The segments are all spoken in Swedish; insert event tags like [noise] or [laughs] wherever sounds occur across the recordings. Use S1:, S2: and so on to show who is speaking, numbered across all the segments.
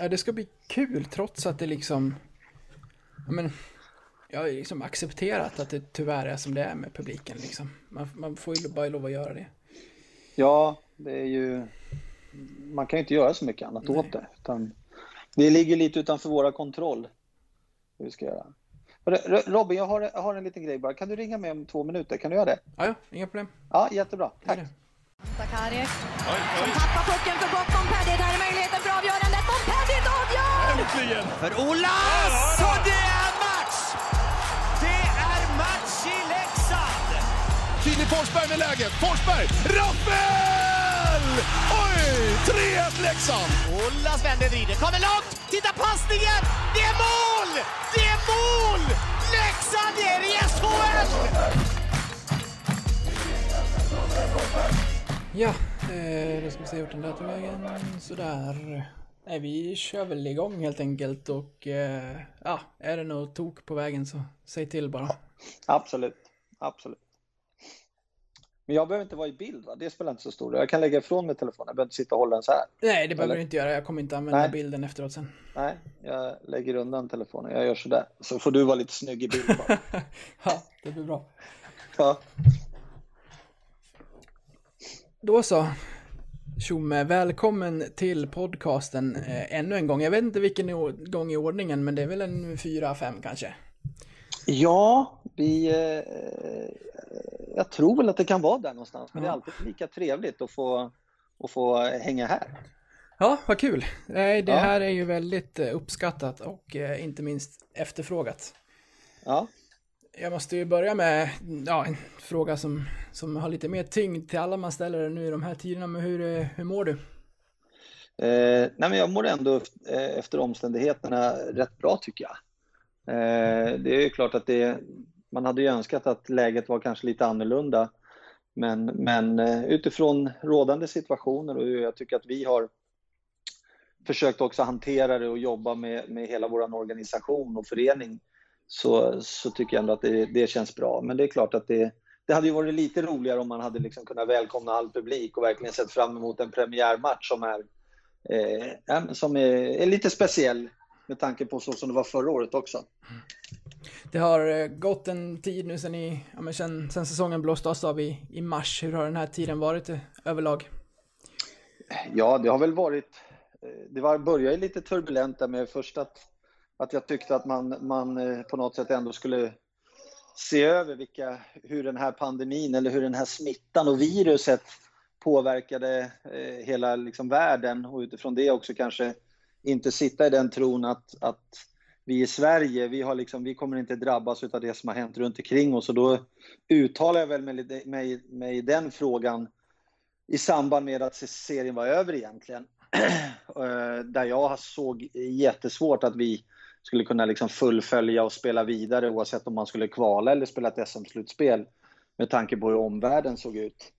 S1: Ja, det ska bli kul trots att det liksom... Ja, men, jag har liksom accepterat att det tyvärr är som det är med publiken liksom. Man, man får ju bara lov att göra det.
S2: Ja, det är ju... Man kan ju inte göra så mycket annat Nej. åt det. Utan det ligger lite utanför våra kontroll. Hur vi ska göra. Robin, jag har, jag har en liten grej bara. Kan du ringa mig om två minuter? Kan du göra det?
S1: Ja, ja inga problem.
S2: Ja, jättebra. Tack.
S3: Sakari som tappar pucken för gott. Montpellier, där är möjligheten för avgörandet. Montpellier avgör!
S4: Äntligen! För Olas! Och det är match! Det är match i Leksand!
S5: Filip Forsberg med läget. Forsberg! Rappel! Oj! 3-1 Leksand!
S4: Olas vänder, vrider, kommer långt! Titta passningen! Det är mål! Det är mål! Leksand är i SHL!
S1: Ja, eh, då ska vi se vart den där tog vägen. Sådär. Nej, vi kör väl igång helt enkelt och eh, ja, är det något tok på vägen så säg till bara.
S2: Absolut, absolut. Men jag behöver inte vara i bild va? Det spelar inte så stor roll. Jag kan lägga ifrån mig telefonen, jag behöver inte sitta och hålla den så här.
S1: Nej, det behöver du inte göra. Jag kommer inte använda Nej. bilden efteråt sen.
S2: Nej, jag lägger undan telefonen. Jag gör sådär. Så får du vara lite snygg i bild bara. [laughs]
S1: ja, det blir bra.
S2: Ja.
S1: Då så. Tjomme, välkommen till podcasten eh, ännu en gång. Jag vet inte vilken gång i ordningen, men det är väl en fyra, fem kanske?
S2: Ja, vi... Eh, jag tror väl att det kan vara där någonstans, men ja. det är alltid lika trevligt att få, att få hänga här.
S1: Ja, vad kul. Det ja. här är ju väldigt eh, uppskattat och eh, inte minst efterfrågat.
S2: Ja.
S1: Jag måste ju börja med ja, en fråga som, som har lite mer tyngd till alla man ställer nu i de här tiderna. Men hur, eh, hur mår du?
S2: Eh, nej men jag mår ändå eh, efter omständigheterna rätt bra tycker jag. Eh, det är ju klart att det, man hade ju önskat att läget var kanske lite annorlunda. Men, men eh, utifrån rådande situationer och jag tycker att vi har försökt också hantera det och jobba med, med hela vår organisation och förening så, så tycker jag ändå att det, det känns bra. Men det är klart att det, det hade ju varit lite roligare om man hade liksom kunnat välkomna all publik och verkligen sett fram emot en premiärmatch som är, eh, som är, är, lite speciell med tanke på så som det var förra året också.
S1: Det har eh, gått en tid nu sen, i, ja, men sen, sen säsongen blåstes av i, i mars. Hur har den här tiden varit eh, överlag?
S2: Ja, det har väl varit... Eh, det var, började lite turbulent där med först att jag tyckte att man, man eh, på något sätt ändå skulle se över vilka, hur den här pandemin eller hur den här smittan och viruset påverkade eh, hela liksom, världen och utifrån det också kanske inte sitta i den tron att, att vi i Sverige, vi, har liksom, vi kommer inte drabbas av det som har hänt runt omkring oss och då uttalar jag väl mig, mig, mig i den frågan i samband med att serien var över egentligen. [clears throat] Eh, där jag såg jättesvårt att vi skulle kunna liksom fullfölja och spela vidare oavsett om man skulle kvala eller spela ett SM-slutspel med tanke på hur omvärlden såg ut.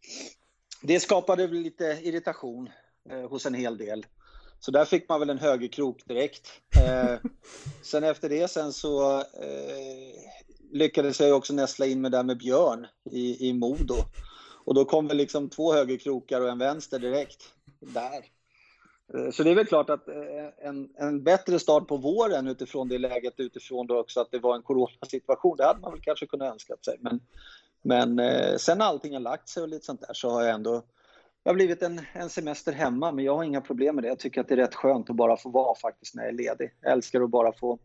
S2: Det skapade lite irritation eh, hos en hel del. Så där fick man väl en högerkrok direkt. Eh, [laughs] sen efter det sen så eh, lyckades jag också nästla in mig där med Björn i, i Modo. Och då kom väl liksom två högerkrokar och en vänster direkt där. Eh, så det är väl klart att eh, en, en bättre start på våren utifrån det läget, utifrån då också att det var en coronasituation, det hade man väl kanske kunnat önska sig. Men, men eh, sen allting har lagt sig och lite sånt där så har jag ändå det har blivit en, en semester hemma, men jag har inga problem med det. Jag tycker att det är rätt skönt att bara få vara faktiskt när jag är ledig. Jag älskar att bara få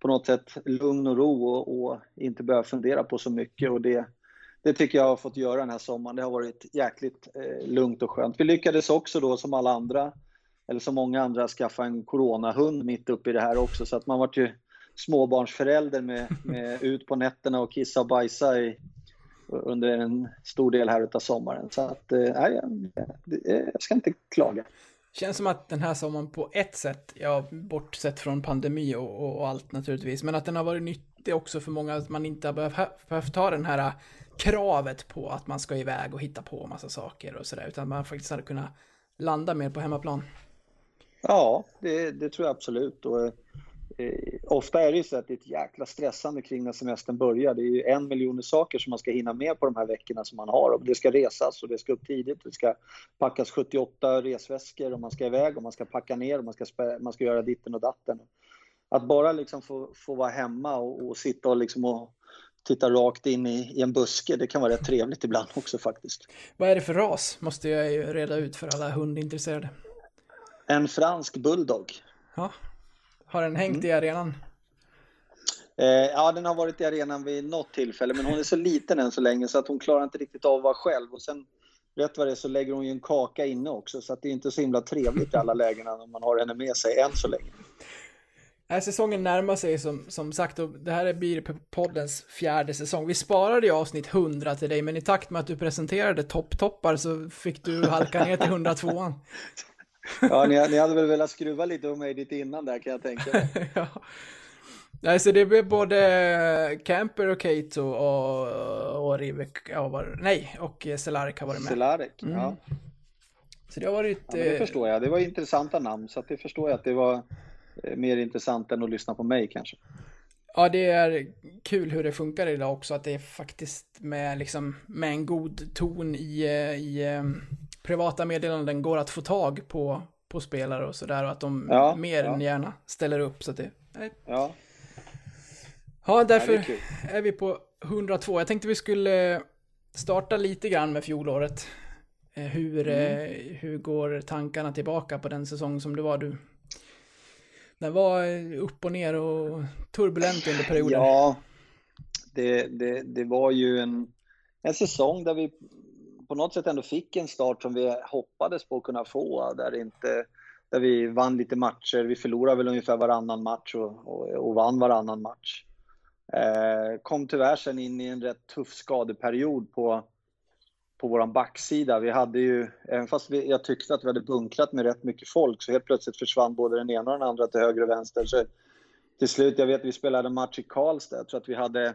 S2: på något sätt lugn och ro och, och inte behöva fundera på så mycket. Och det, det tycker jag har fått göra den här sommaren. Det har varit jäkligt eh, lugnt och skönt. Vi lyckades också då som alla andra eller som många andra, skaffa en coronahund mitt uppe i det här också. Så att man vart ju småbarnsförälder med, [laughs] med ut på nätterna och kissa och bajsa i, under en stor del här utav sommaren. Så att, eh, nej, jag ska inte klaga.
S1: Känns som att den här sommaren på ett sätt, ja, bortsett från pandemi och, och, och allt naturligtvis, men att den har varit nyttig också för många, att man inte har behövt, behövt ta den här kravet på att man ska iväg och hitta på massa saker och sådär, utan man faktiskt hade kunnat landa mer på hemmaplan.
S2: Ja, det, det, tror jag absolut. Och eh, ofta är det ju så att det är ett jäkla stressande kring när semestern börjar. Det är ju en miljon saker som man ska hinna med på de här veckorna som man har. Och det ska resas och det ska upp tidigt. Det ska packas 78 resväskor och man ska iväg och man ska packa ner och man ska, man ska göra ditten och datten. Att bara liksom få, få vara hemma och, och sitta och, liksom och titta rakt in i, i, en buske, det kan vara rätt trevligt ibland också faktiskt.
S1: Vad är det för ras? Måste jag ju reda ut för alla hundintresserade.
S2: En fransk bulldog.
S1: Ja. Har den hängt mm. i arenan?
S2: Eh, ja, den har varit i arenan vid något tillfälle, men hon är så liten än så länge så att hon klarar inte riktigt av att vara själv. Och sen, rätt vad det är, så lägger hon ju en kaka inne också, så att det är inte så himla trevligt i alla lägen om man har henne med sig än så länge.
S1: Här säsongen närmar sig som, som sagt och det här blir poddens fjärde säsong. Vi sparade ju avsnitt 100 till dig, men i takt med att du presenterade topptoppar så fick du halka ner till 102 [laughs]
S2: Ja, ni, ni hade väl velat skruva lite om mig lite innan där kan jag tänka mig. [laughs] ja.
S1: Nej, så det blev både Camper och Kato och, och Rivek, ja, var, nej, och Celarek har varit med.
S2: Celarek, mm. ja.
S1: Så det har varit...
S2: Ja, det förstår jag, det var intressanta namn, så det förstår jag att det var eh, mer intressant än att lyssna på mig kanske.
S1: Ja, det är kul hur det funkar idag också, att det är faktiskt med, liksom, med en god ton i, eh, i eh, privata meddelanden går att få tag på, på spelare och sådär och att de ja, mer ja. än gärna ställer upp. Så att det,
S2: ja.
S1: ja, därför är, är, vi på 102. Jag tänkte vi skulle starta lite grann med fjolåret. Eh, hur, mm. hur går tankarna tillbaka på den säsong som det var du? Den var upp och ner och turbulent under perioden.
S2: Ja, det, det, det var ju en, en säsong där vi på något sätt ändå fick en start som vi hoppades på att kunna få. Där, inte, där vi vann lite matcher. Vi förlorade väl ungefär varannan match och, och, och vann varannan match. Eh, kom tyvärr sen in i en rätt tuff skadeperiod på, på vår backsida. Vi hade ju, även fast vi, jag tyckte att vi hade bunkrat med rätt mycket folk, så helt plötsligt försvann både den ena och den andra till höger och vänster. Så till slut, jag vet att vi spelade en match i Karlstad, jag tror att vi hade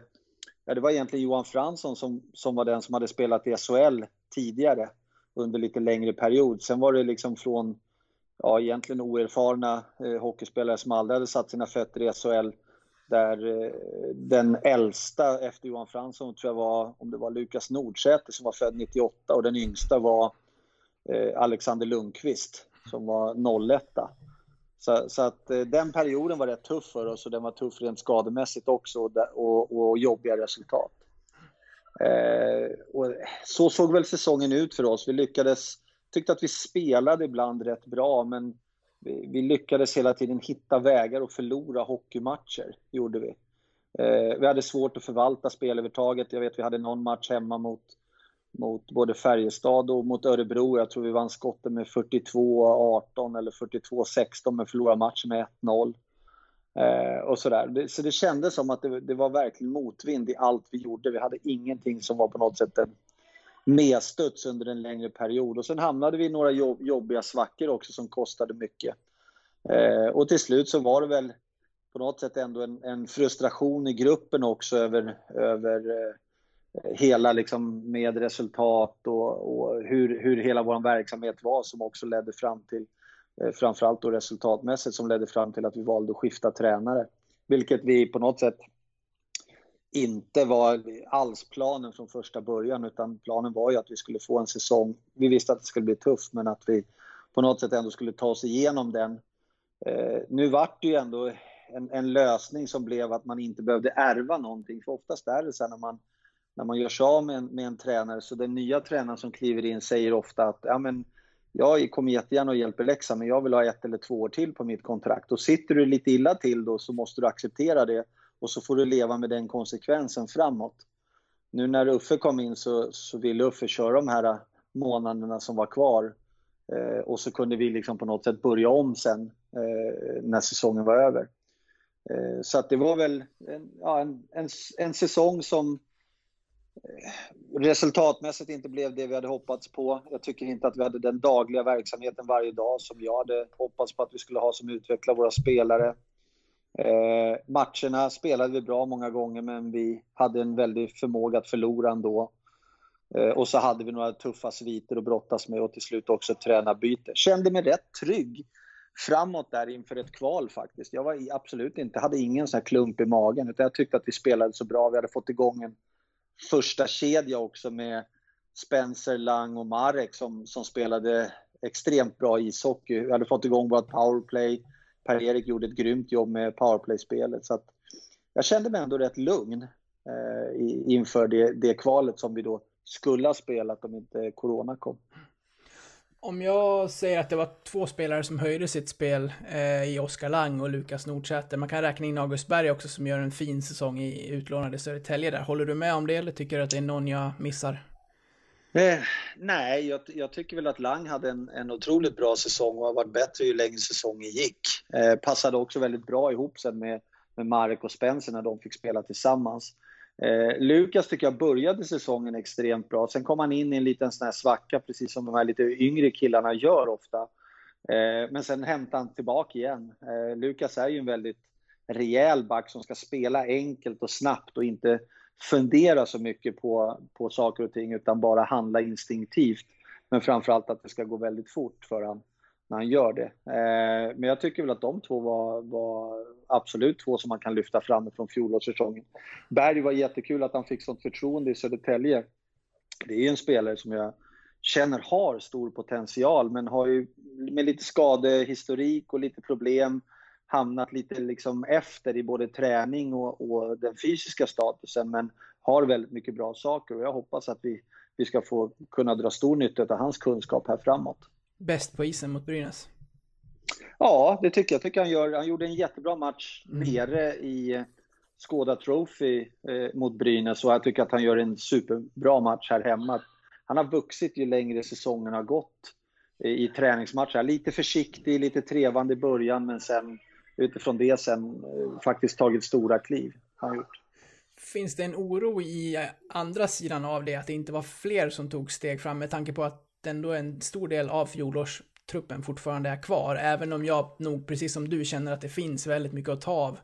S2: Ja, det var egentligen Johan Fransson som, som var den som hade spelat i SHL tidigare under lite längre period. Sen var det liksom från ja, egentligen oerfarna eh, hockeyspelare som aldrig hade satt sina fötter i SHL. Där eh, den äldsta efter Johan Fransson tror jag var, om det var Lukas Nordsäter som var född 98 och den yngsta var eh, Alexander Lundqvist som var 01. Så, så att eh, den perioden var rätt tuff för oss och den var tuff rent skademässigt också och, och, och jobbiga resultat. Eh, och så såg väl säsongen ut för oss. Vi lyckades, tyckte att vi spelade ibland rätt bra, men vi, vi lyckades hela tiden hitta vägar och förlora hockeymatcher, gjorde vi. Eh, vi hade svårt att förvalta spelövertaget. Jag vet vi hade någon match hemma mot, mot både Färjestad och mot Örebro. Jag tror vi vann skotten med 42-18 eller 42-16 men förlorade matchen med 1-0. Eh, och sådär. Det, så det kändes som att det, det, var verkligen motvind i allt vi gjorde. Vi hade ingenting som var på något sätt en medstuds under en längre period. Och sen hamnade vi i några jobb, jobbiga svackor också som kostade mycket. Eh, och till slut så var det väl på något sätt ändå en, en frustration i gruppen också över, över eh, hela liksom med resultat och, och hur, hur hela vår verksamhet var som också ledde fram till Eh, framförallt då resultatmässigt som ledde fram till att vi valde att skifta tränare. Vilket vi på något sätt inte var alls planen från första början utan planen var ju att vi skulle få en säsong. Vi visste att det skulle bli tufft men att vi på något sätt ändå skulle ta oss igenom den. Eh, nu vart det ju ändå en, en, lösning som blev att man inte behövde ärva någonting. För oftast är det så när man, när man gör sig av med en, med en tränare så den nya tränaren som kliver in säger ofta att ja, men, jag kommer jättegärna och hjälper Leksand, men jag vill ha ett eller två år till på mitt kontrakt. Och sitter du lite illa till då så måste du acceptera det och så får du leva med den konsekvensen framåt. Nu när Uffe kom in så, så ville Uffe köra de här månaderna som var kvar eh, och så kunde vi liksom på något sätt börja om sen eh, när säsongen var över. Eh, så att det var väl en, ja, en, en, en säsong som resultatmässigt inte blev det vi hade hoppats på. Jag tycker inte att vi hade den dagliga verksamheten varje dag som jag hade hoppats på att vi skulle ha som utvecklar våra spelare. Eh, matcherna spelade vi bra många gånger men vi hade en väldig förmåga att förlora ändå. Eh, och så hade vi några tuffa sviter att brottas med och till slut också ett tränarbyte. Kände mig rätt trygg framåt där inför ett kval faktiskt. Jag var absolut inte, hade ingen sån här klump i magen utan jag tyckte att vi spelade så bra. Vi hade fått igång en första kedja också med Spencer, Lang och Marek som, som spelade extremt bra ishockey. Vi hade fått igång vårt powerplay. Per-Erik gjorde ett grymt jobb med powerplay-spelet. Så att jag kände mig ändå rätt lugn eh, inför det, det kvalet som vi då skulle ha spelat om inte Corona kom.
S1: Om jag säger att det var två spelare som höjde sitt spel eh, i Oskar Lang och Lukas Nordsäter. Man kan räkna in August Berg också som gör en fin säsong i utlånade Södertälje där. Håller du med om det eller tycker du att det är någon jag missar?
S2: Eh, nej, jag, jag, tycker väl att Lang hade en, en otroligt bra säsong och har varit bättre ju längre säsongen gick. Eh, passade också väldigt bra ihop sen med, med Marek och Spencer när de fick spela tillsammans. Eh, Lukas tycker jag började säsongen extremt bra. Sen kom han in i en liten sån här svacka, precis som de här lite yngre killarna gör ofta. Eh, men sen hämtade han tillbaka igen. Eh, Lukas är ju en väldigt rejäl back som ska spela enkelt och snabbt och inte fundera så mycket på, på saker och ting utan bara handla instinktivt. Men framförallt att det ska gå väldigt fort för han när han gör det. Eh, men jag tycker väl att de två var, var absolut två som man kan lyfta fram från fjolårssäsongen. Berg var jättekul att han fick sånt förtroende i Södertälje. Det är ju en spelare som jag känner har stor potential men har ju med lite skadehistorik och lite problem hamnat lite liksom efter i både träning och, och, den fysiska statusen men har väldigt mycket bra saker och jag hoppas att vi, vi ska få kunna dra stor nytta av hans kunskap här framåt.
S1: Bäst på isen mot Brynäs?
S2: Ja, det tycker jag. tycker han gör. Han gjorde en jättebra match mm. nere i Skåda Trophy eh, mot Brynäs och jag tycker att han gör en superbra match här hemma. Han har vuxit ju längre säsongen har gått eh, i träningsmatcher. Lite försiktig, lite trevande i början men sen utifrån det sen eh, faktiskt tagit stora kliv. Han gjort.
S1: Finns det en oro i andra sidan av det, att det inte var fler som tog steg fram med tanke på att ändå en stor del av fjolårstruppen fortfarande är kvar, även om jag nog precis som du känner att det finns väldigt mycket att ta av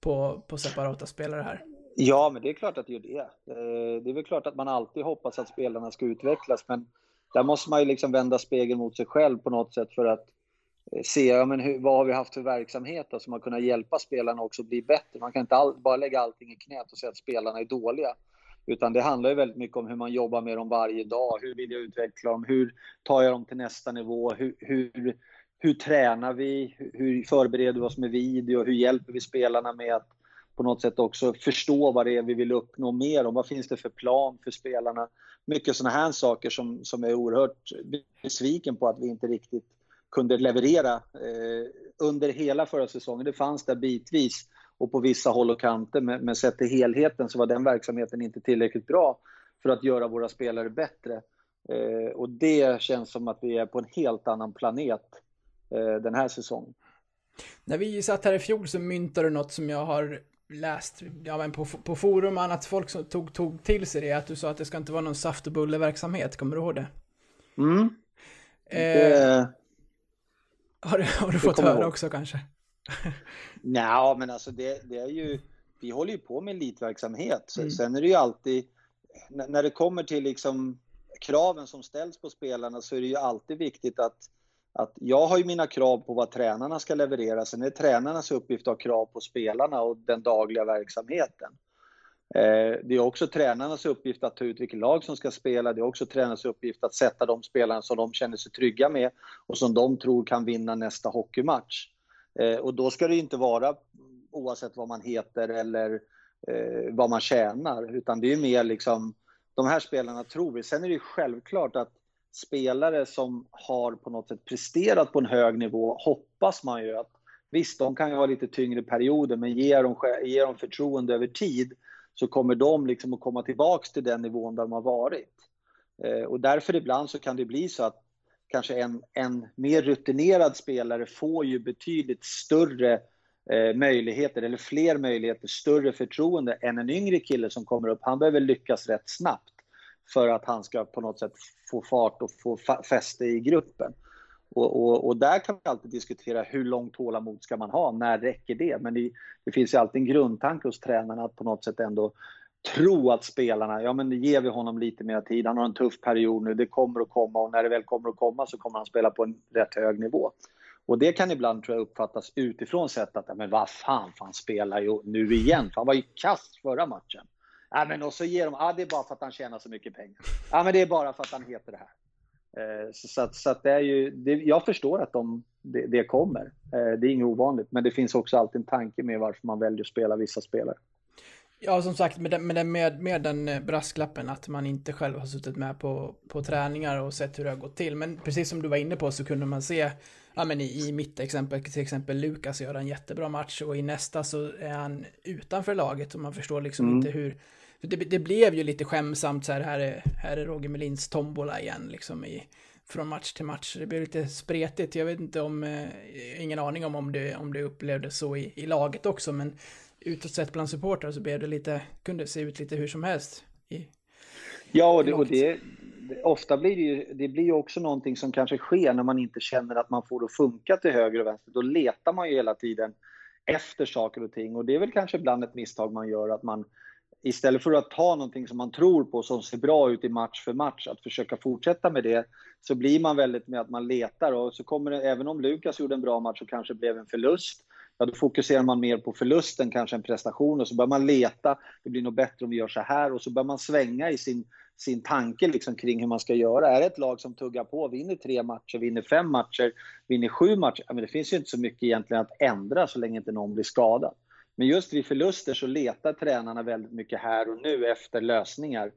S1: på, på separata spelare här.
S2: Ja, men det är klart att det gör det. Eh, det är väl klart att man alltid hoppas att spelarna ska utvecklas, men där måste man ju liksom vända spegeln mot sig själv på något sätt för att eh, se ja, men hur, vad har vi haft för verksamhet då, som har kunnat hjälpa spelarna också bli bättre. Man kan inte all, bara lägga allting i knät och säga att spelarna är dåliga. Utan det handlar ju väldigt mycket om hur man jobbar med dem varje dag. Hur vill jag utveckla dem? Hur tar jag dem till nästa nivå? Hur, hur, hur tränar vi? Hur förbereder vi oss med video? Hur hjälper vi spelarna med att på något sätt också förstå vad det är vi vill uppnå mer om? Vad finns det för plan för spelarna? Mycket sådana här saker som, som är oerhört besviken på att vi inte riktigt kunde leverera eh, under hela förra säsongen. Det fanns där bitvis och på vissa håll och kanter. Men, men sett till helheten så var den verksamheten inte tillräckligt bra för att göra våra spelare bättre. Eh, och det känns som att vi är på en helt annan planet eh, den här säsongen.
S1: När vi satt här i fjol så myntade du något som jag har läst ja, men på, på forum och annat, folk som tog, tog till sig det, att du sa att det ska inte vara någon saft och bulleverksamhet, kommer du ihåg det?
S2: Mm.
S1: Eh, det... Har, har du fått höra också kanske? [laughs]
S2: Nej, men alltså det, det, är ju, vi håller ju på med elitverksamhet. Mm. Sen är det ju alltid, när det kommer till liksom kraven som ställs på spelarna så är det ju alltid viktigt att, att jag har ju mina krav på vad tränarna ska leverera. Sen är det tränarnas uppgift att ha krav på spelarna och den dagliga verksamheten. Eh, det är också tränarnas uppgift att ta ut vilket lag som ska spela. Det är också tränarnas uppgift att sätta de spelarna som de känner sig trygga med och som de tror kan vinna nästa hockeymatch. Eh, och då ska det inte vara oavsett vad man heter eller eh, vad man tjänar, utan det är mer liksom de här spelarna tror vi. Sen är det självklart att spelare som har på något sätt presterat på en hög nivå hoppas man ju att visst, de kan ju ha lite tyngre perioder, men ger de, ger de förtroende över tid så kommer de liksom att komma tillbaks till den nivån där de har varit. Eh, och därför ibland så kan det bli så att kanske en, en mer rutinerad spelare får ju betydligt större eh, möjligheter, eller fler möjligheter, större förtroende än en yngre kille som kommer upp. Han behöver lyckas rätt snabbt för att han ska på något sätt få fart och få fäste i gruppen. Och, och, och, där kan vi alltid diskutera hur långt tålamod ska man ha, när räcker det? Men det, det finns ju alltid en grundtanke hos tränarna att på något sätt ändå tro att spelarna, ja men ger vi honom lite mer tid, han har en tuff period nu, det kommer att komma och när det väl kommer att komma så kommer han spela på en rätt hög nivå. Och det kan ibland tror jag uppfattas utifrån sett att, men vad fan, fan spelar ju nu igen? För han var ju kast förra matchen. Ja, men och så ger de, ja det är bara för att han tjänar så mycket pengar. Ja men det är bara för att han heter det här. Eh, så, att, så att det är ju, det, jag förstår att de, det, det kommer. Eh, det är inget ovanligt, men det finns också alltid en tanke med varför man väljer att spela vissa spelare.
S1: Ja, som sagt, med den, med, den, med, med den eh, brasklappen att man inte själv har suttit med på, på träningar och sett hur det har gått till. Men precis som du var inne på så kunde man se, ja men i, i mitt exempel, till exempel Lukas gör en jättebra match och i nästa så är han utanför laget och man förstår liksom mm. inte hur, det, det, blev ju lite skämsamt så här, här är, här är Roger Melins tombola igen liksom i, från match till match. Det blev lite spretigt. Jag vet inte om, eh, ingen aning om om det, om det upplevdes så i, i laget också, men utåt sett bland supportrar så blev det lite, kunde se ut lite hur som helst. I,
S2: ja, och det, och det, ofta blir det ju, det blir ju också någonting som kanske sker när man inte känner att man får det att funka till höger och vänster. Då letar man ju hela tiden efter saker och ting och det är väl kanske ibland ett misstag man gör att man istället för att ta någonting som man tror på som ser bra ut i match för match, att försöka fortsätta med det, så blir man väldigt med att man letar och så kommer det, även om Lukas gjorde en bra match och kanske blev en förlust, ja då fokuserar man mer på förlusten kanske än prestation och så börjar man leta, det blir nog bättre om vi gör så här och så börjar man svänga i sin, sin tanke liksom kring hur man ska göra. Är det ett lag som tuggar på, vinner tre matcher, vinner fem matcher, vinner sju matcher, ja, men det finns ju inte så mycket egentligen att ändra så länge inte någon blir skadad. Men just vid förluster så letar tränarna väldigt mycket här och nu efter lösningar.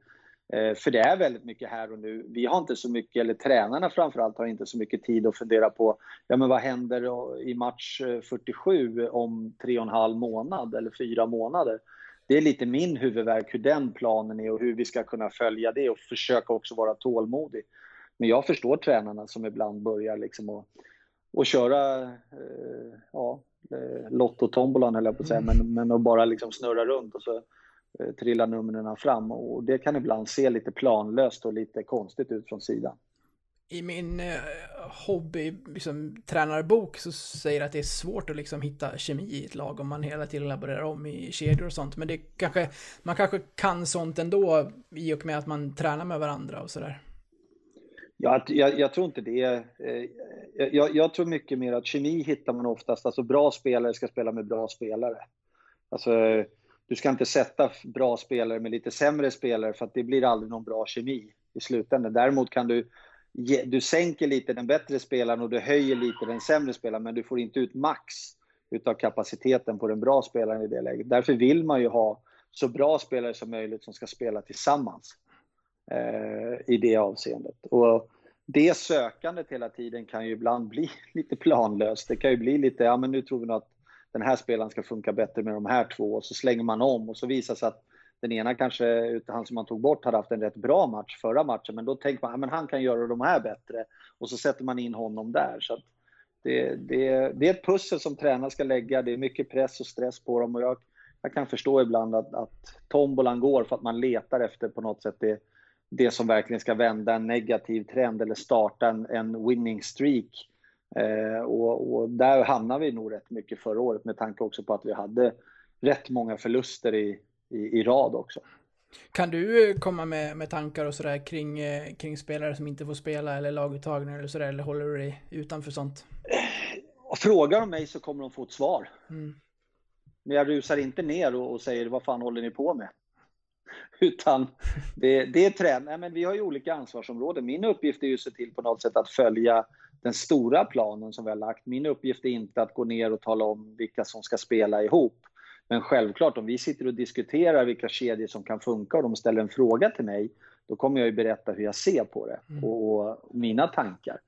S2: Eh, för det är väldigt mycket här och nu. Vi har inte så mycket, eller tränarna framförallt har inte så mycket tid att fundera på, ja men vad händer i match 47 om tre och en halv månad eller fyra månader? Det är lite min huvudvärk hur den planen är och hur vi ska kunna följa det och försöka också vara tålmodig. Men jag förstår tränarna som ibland börjar liksom att, att köra eh, ja, eh, Lotto-tombolan höll jag på att säga, mm. men, men att bara liksom snurra runt och så eh, trillar numren fram. Och det kan ibland se lite planlöst och lite konstigt ut från sidan.
S1: I min eh, hobby, liksom, tränarbok så säger att det är svårt att liksom hitta kemi i ett lag om man hela tiden laborerar om i kedjor och sånt. Men det kanske, man kanske kan sånt ändå i och med att man tränar med varandra och sådär.
S2: Ja, jag, jag, tror inte det. Eh, jag, jag, tror mycket mer att kemi hittar man oftast, alltså bra spelare ska spela med bra spelare. Alltså, du ska inte sätta bra spelare med lite sämre spelare för att det blir aldrig någon bra kemi i slutändan. Däremot kan du, du sänker lite den bättre spelaren och du höjer lite den sämre spelaren, men du får inte ut max utav kapaciteten på den bra spelaren i det läget. Därför vill man ju ha så bra spelare som möjligt som ska spela tillsammans eh, i det avseendet. Och det sökandet hela tiden kan ju ibland bli [laughs] lite planlöst. Det kan ju bli lite, ja men nu tror vi nog att den här spelaren ska funka bättre med de här två. Och så slänger man om och så visar sig att den ena kanske, han som man tog bort, hade haft en rätt bra match förra matchen, men då tänker man att han kan göra de här bättre. Och så sätter man in honom där. Så det, det, det är ett pussel som tränare ska lägga, det är mycket press och stress på dem. Och jag, jag kan förstå ibland att, att tombolan går för att man letar efter på något sätt det, det som verkligen ska vända en negativ trend eller starta en, en winning streak. Eh, och, och, där hamnar vi nog rätt mycket förra året med tanke också på att vi hade rätt många förluster i, i, i rad också.
S1: Kan du eh, komma med, med tankar och sådär kring, eh, kring spelare som inte får spela eller laguttagningar eller sådär, eller håller du dig utanför sånt?
S2: Frågar de mig så kommer de få ett svar. Mm. Men jag rusar inte ner och, och säger vad fan håller ni på med? [laughs] Utan det, det är trän. men vi har ju olika ansvarsområden. Min uppgift är ju att se till på något sätt att följa den stora planen som vi har lagt. Min uppgift är inte att gå ner och tala om vilka som ska spela ihop. Men självklart, om vi sitter och diskuterar vilka kedjor som kan funka och de ställer en fråga till mig, då kommer jag ju berätta hur jag ser på det mm. och, och mina tankar.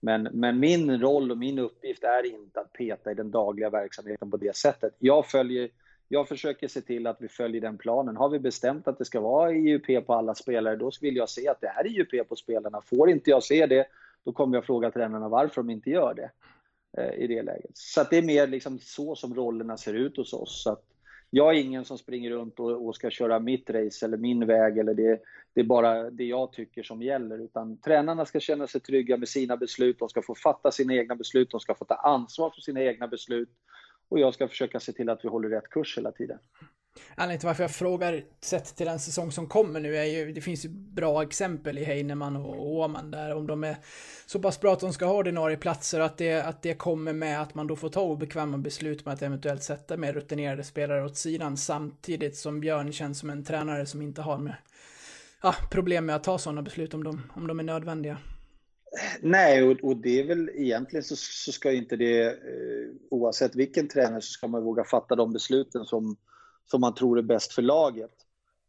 S2: Men, men, min roll och min uppgift är inte att peta i den dagliga verksamheten på det sättet. Jag följer jag försöker se till att vi följer den planen. Har vi bestämt att det ska vara IUP på alla spelare, då vill jag se att det är IUP på spelarna. Får inte jag se det, då kommer jag fråga tränarna varför de inte gör det eh, i det läget. Så det är mer liksom så som rollerna ser ut hos oss. Så jag är ingen som springer runt och, och, ska köra mitt race eller min väg eller det, det är bara det jag tycker som gäller. Utan tränarna ska känna sig trygga med sina beslut, de ska få fatta sina egna beslut, de ska få ta ansvar för sina egna beslut och jag ska försöka se till att vi håller rätt kurs hela tiden.
S1: Anledningen till varför jag frågar sett till den säsong som kommer nu är ju, det finns ju bra exempel i Heinemann och Åman där, om de är så pass bra att de ska ha ordinarie platser, att det, att det kommer med att man då får ta obekväma beslut med att eventuellt sätta mer rutinerade spelare åt sidan, samtidigt som Björn känns som en tränare som inte har med, ja, problem med att ta sådana beslut om de, om de är nödvändiga.
S2: Nej, och, och, det är väl egentligen så, så ska inte det, eh, oavsett vilken tränare, så ska man våga fatta de besluten som, som man tror är bäst för laget.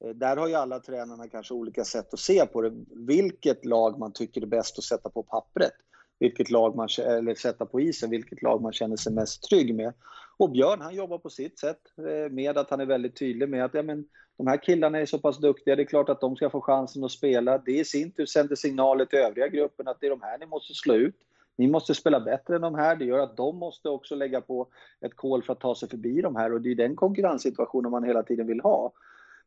S2: Eh, där har ju alla tränarna kanske olika sätt att se på det. Vilket lag man tycker är bäst att sätta på pappret. Vilket lag man, eller sätta på isen, vilket lag man känner sig mest trygg med. Och Björn han jobbar på sitt sätt eh, med att han är väldigt tydlig med att ja, men, de här killarna är så pass duktiga, det är klart att de ska få chansen att spela. Det i sin tur sänder signaler till övriga gruppen att det är de här ni måste slå ut. Ni måste spela bättre än de här. Det gör att de måste också lägga på ett kol för att ta sig förbi de här och det är den konkurrenssituationen man hela tiden vill ha.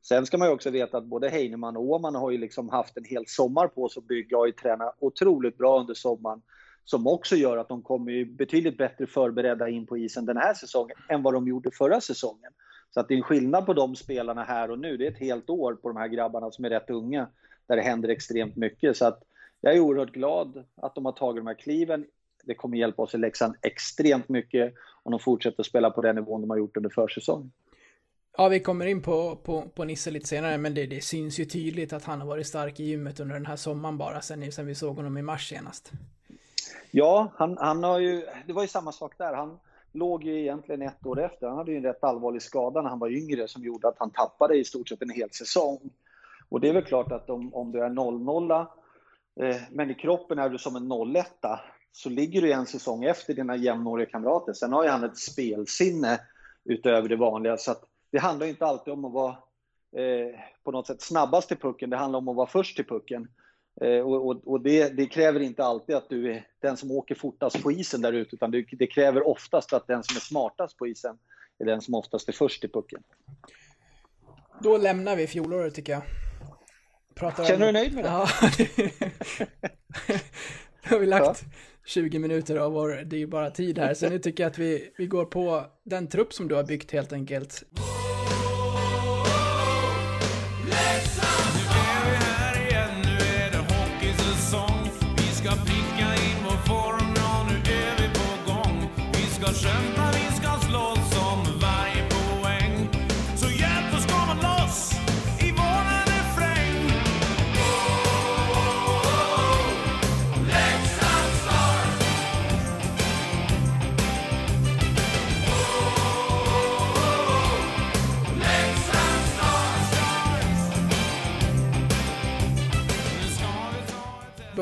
S2: Sen ska man ju också veta att både Heinemann och Åhman har ju liksom haft en hel sommar på sig att bygga och träna otroligt bra under sommaren. Som också gör att de kommer betydligt bättre förberedda in på isen den här säsongen än vad de gjorde förra säsongen. Så att det är en skillnad på de spelarna här och nu. Det är ett helt år på de här grabbarna som är rätt unga, där det händer extremt mycket. Så att jag är oerhört glad att de har tagit de här kliven. Det kommer hjälpa oss i Leksand extremt mycket om de fortsätter att spela på den nivån de har gjort under försäsongen.
S1: Ja, vi kommer in på, på, på Nisse lite senare, men det, det, syns ju tydligt att han har varit stark i gymmet under den här sommaren bara, sen, sen vi såg honom i mars senast.
S2: Ja, han, han har ju, det var ju samma sak där. Han låg ju egentligen ett år efter. Han hade ju en rätt allvarlig skada när han var yngre som gjorde att han tappade i stort sett en hel säsong. Och det är väl klart att om, om du är 0-0 eh, Eh, men i kroppen är du som en 0 så ligger du en säsong efter dina jämnåriga kamrater. Sen har ju han ett spelsinne utöver det vanliga. Så det handlar inte alltid om att vara eh, på något sätt snabbast till pucken, det handlar om att vara först till pucken. Eh, och, och, och det, det, kräver inte alltid att du är den som åker fortast på isen där ute, utan det, det, kräver oftast att den som är smartast på isen är den som oftast är först till pucken.
S1: Då lämnar vi fjolåret tycker jag.
S2: Pratar Känner du dig nöjd med det? Ja. [laughs]
S1: har vi lagt 20 minuter av vår dyrbara tid här, så nu tycker jag att vi, vi går på den trupp som du har byggt helt enkelt.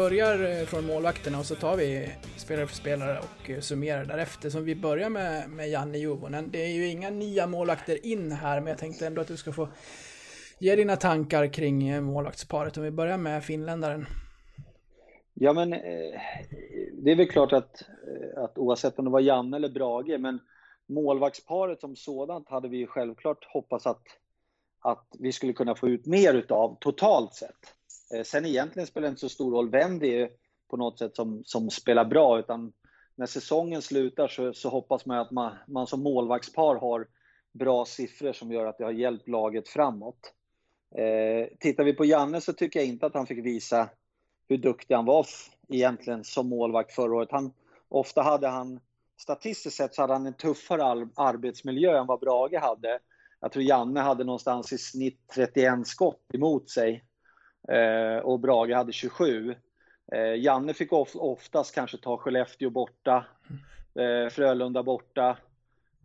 S1: Börjar eh, från målvakterna och så tar vi spelare för spelare och eh, summerar därefter. Så vi börjar med, med Janne Juvonen. Det är ju inga nya målvakter in här, men jag tänkte ändå att du ska få ge dina tankar kring eh, målvaktsparet. Om vi börjar med finländaren.
S2: Ja, men det är väl klart att, att oavsett om det var Janne eller Brage, men målvaktsparet som sådant hade vi självklart hoppats att, att vi skulle kunna få ut mer utav totalt sett. Eh, sen egentligen spelar det inte så stor roll vem det är på något sätt som, som spelar bra, utan när säsongen slutar så, så hoppas man att man, man som målvaktspar har bra siffror som gör att det har hjälpt laget framåt. Eh, tittar vi på Janne så tycker jag inte att han fick visa hur duktig han var egentligen som målvakt förra året. Han, ofta hade han, statistiskt sett så hade han en tuffare arbetsmiljö än vad Brage hade. Jag tror Janne hade någonstans i snitt 31 skott emot sig Eh, och Brage hade 27. Eh, Janne fick of, oftast kanske ta Skellefteå borta, eh, Frölunda borta.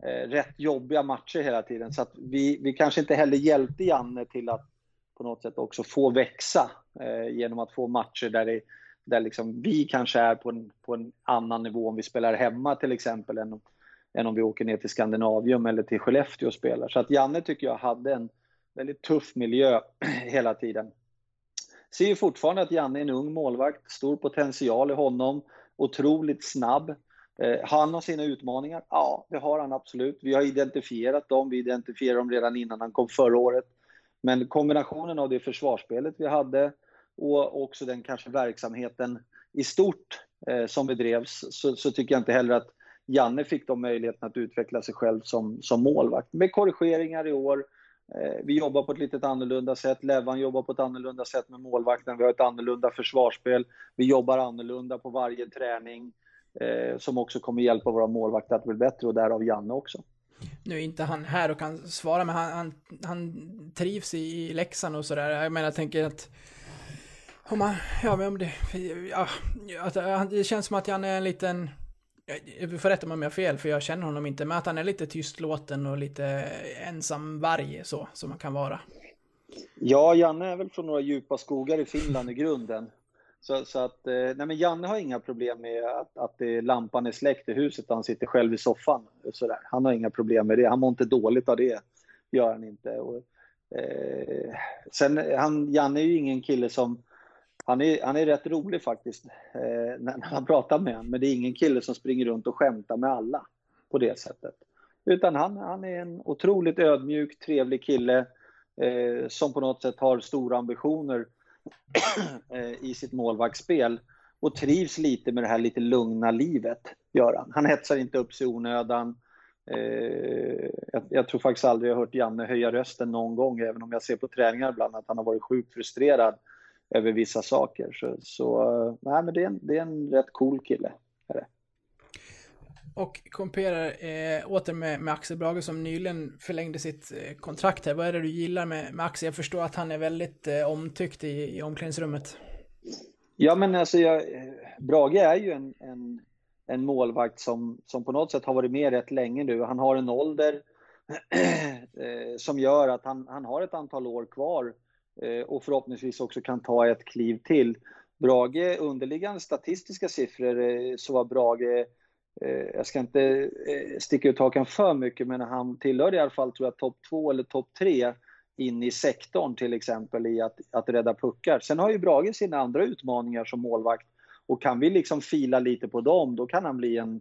S2: Eh, rätt jobbiga matcher hela tiden. Så att vi, vi kanske inte heller hjälpte Janne till att på något sätt också få växa eh, genom att få matcher där, det, där liksom vi kanske är på en, på en annan nivå om vi spelar hemma till exempel än, än om vi åker ner till Skandinavium eller till Skellefteå och spelar. Så att Janne tycker jag hade en väldigt tuff miljö [clears throat] hela tiden ser ju fortfarande att Janne är en ung målvakt, stor potential i honom, otroligt snabb. Eh, han har sina utmaningar, ja det har han absolut. Vi har identifierat dem, vi identifierade dem redan innan han kom förra året. Men kombinationen av det försvarsspelet vi hade och också den kanske verksamheten i stort eh, som bedrevs så, så, tycker jag inte heller att Janne fick de möjligheterna att utveckla sig själv som, som målvakt. Med korrigeringar i år Eh, vi jobbar på ett lite annorlunda sätt. Levan jobbar på ett annorlunda sätt med målvakten. Vi har ett annorlunda försvarsspel. Vi jobbar annorlunda på varje träning eh, som också kommer hjälpa våra målvakter att bli bättre och därav Janne också.
S1: Nu är inte han här och kan svara, men han, han, han trivs i Leksand och sådär. Jag menar, jag tänker att om man, ja men om det, ja, att, det känns som att Janne är en liten du får rätta mig om jag har fel, för jag känner honom inte, men att han är lite tystlåten och lite ensam varg så, som man kan vara.
S2: Ja, Janne är väl från några djupa skogar i Finland i grunden. Så, så att, eh, nej men Janne har inga problem med att, att det, lampan är släckt i huset och han sitter själv i soffan. Så där. Han har inga problem med det. Han mår inte dåligt av det. gör han inte. Och, eh, sen, han, Janne är ju ingen kille som han är, han är rätt rolig faktiskt eh, när, man pratar med honom. Men det är ingen kille som springer runt och skämtar med alla på det sättet. Utan han, han är en otroligt ödmjuk, trevlig kille eh, som på något sätt har stora ambitioner [clears throat] eh, i sitt målvaktsspel och trivs lite med det här lite lugna livet, gör han. Han hetsar inte upp sig i onödan. Eh, jag, jag, tror faktiskt aldrig jag hört Janne höja rösten någon gång, även om jag ser på träningar ibland att han har varit sjukt frustrerad över vissa saker. Så, så nej, men det är, en, det är en rätt cool kille. Är det.
S1: Och komperar eh, åter med, med Axel Brage som nyligen förlängde sitt eh, kontrakt här. Vad är det du gillar med, med Axel? Jag förstår att han är väldigt eh, omtyckt i, i omklädningsrummet.
S2: Ja, men alltså jag, Brage är ju en, en, en målvakt som, som på något sätt har varit med rätt länge nu. Han har en ålder [clears throat] eh, som gör att han, han har ett antal år kvar Eh, Eh, och förhoppningsvis också kan ta ett kliv till. Brage, underliggande statistiska siffror, eh, så var Brage eh, jag ska inte sticka ut hakan för mycket, men han tillhörde i alla fall tror jag topp två eller topp tre in i sektorn till exempel i att, att rädda puckar. Sen har ju Brage sina andra utmaningar som målvakt och kan vi liksom fila lite på dem, då kan han bli en,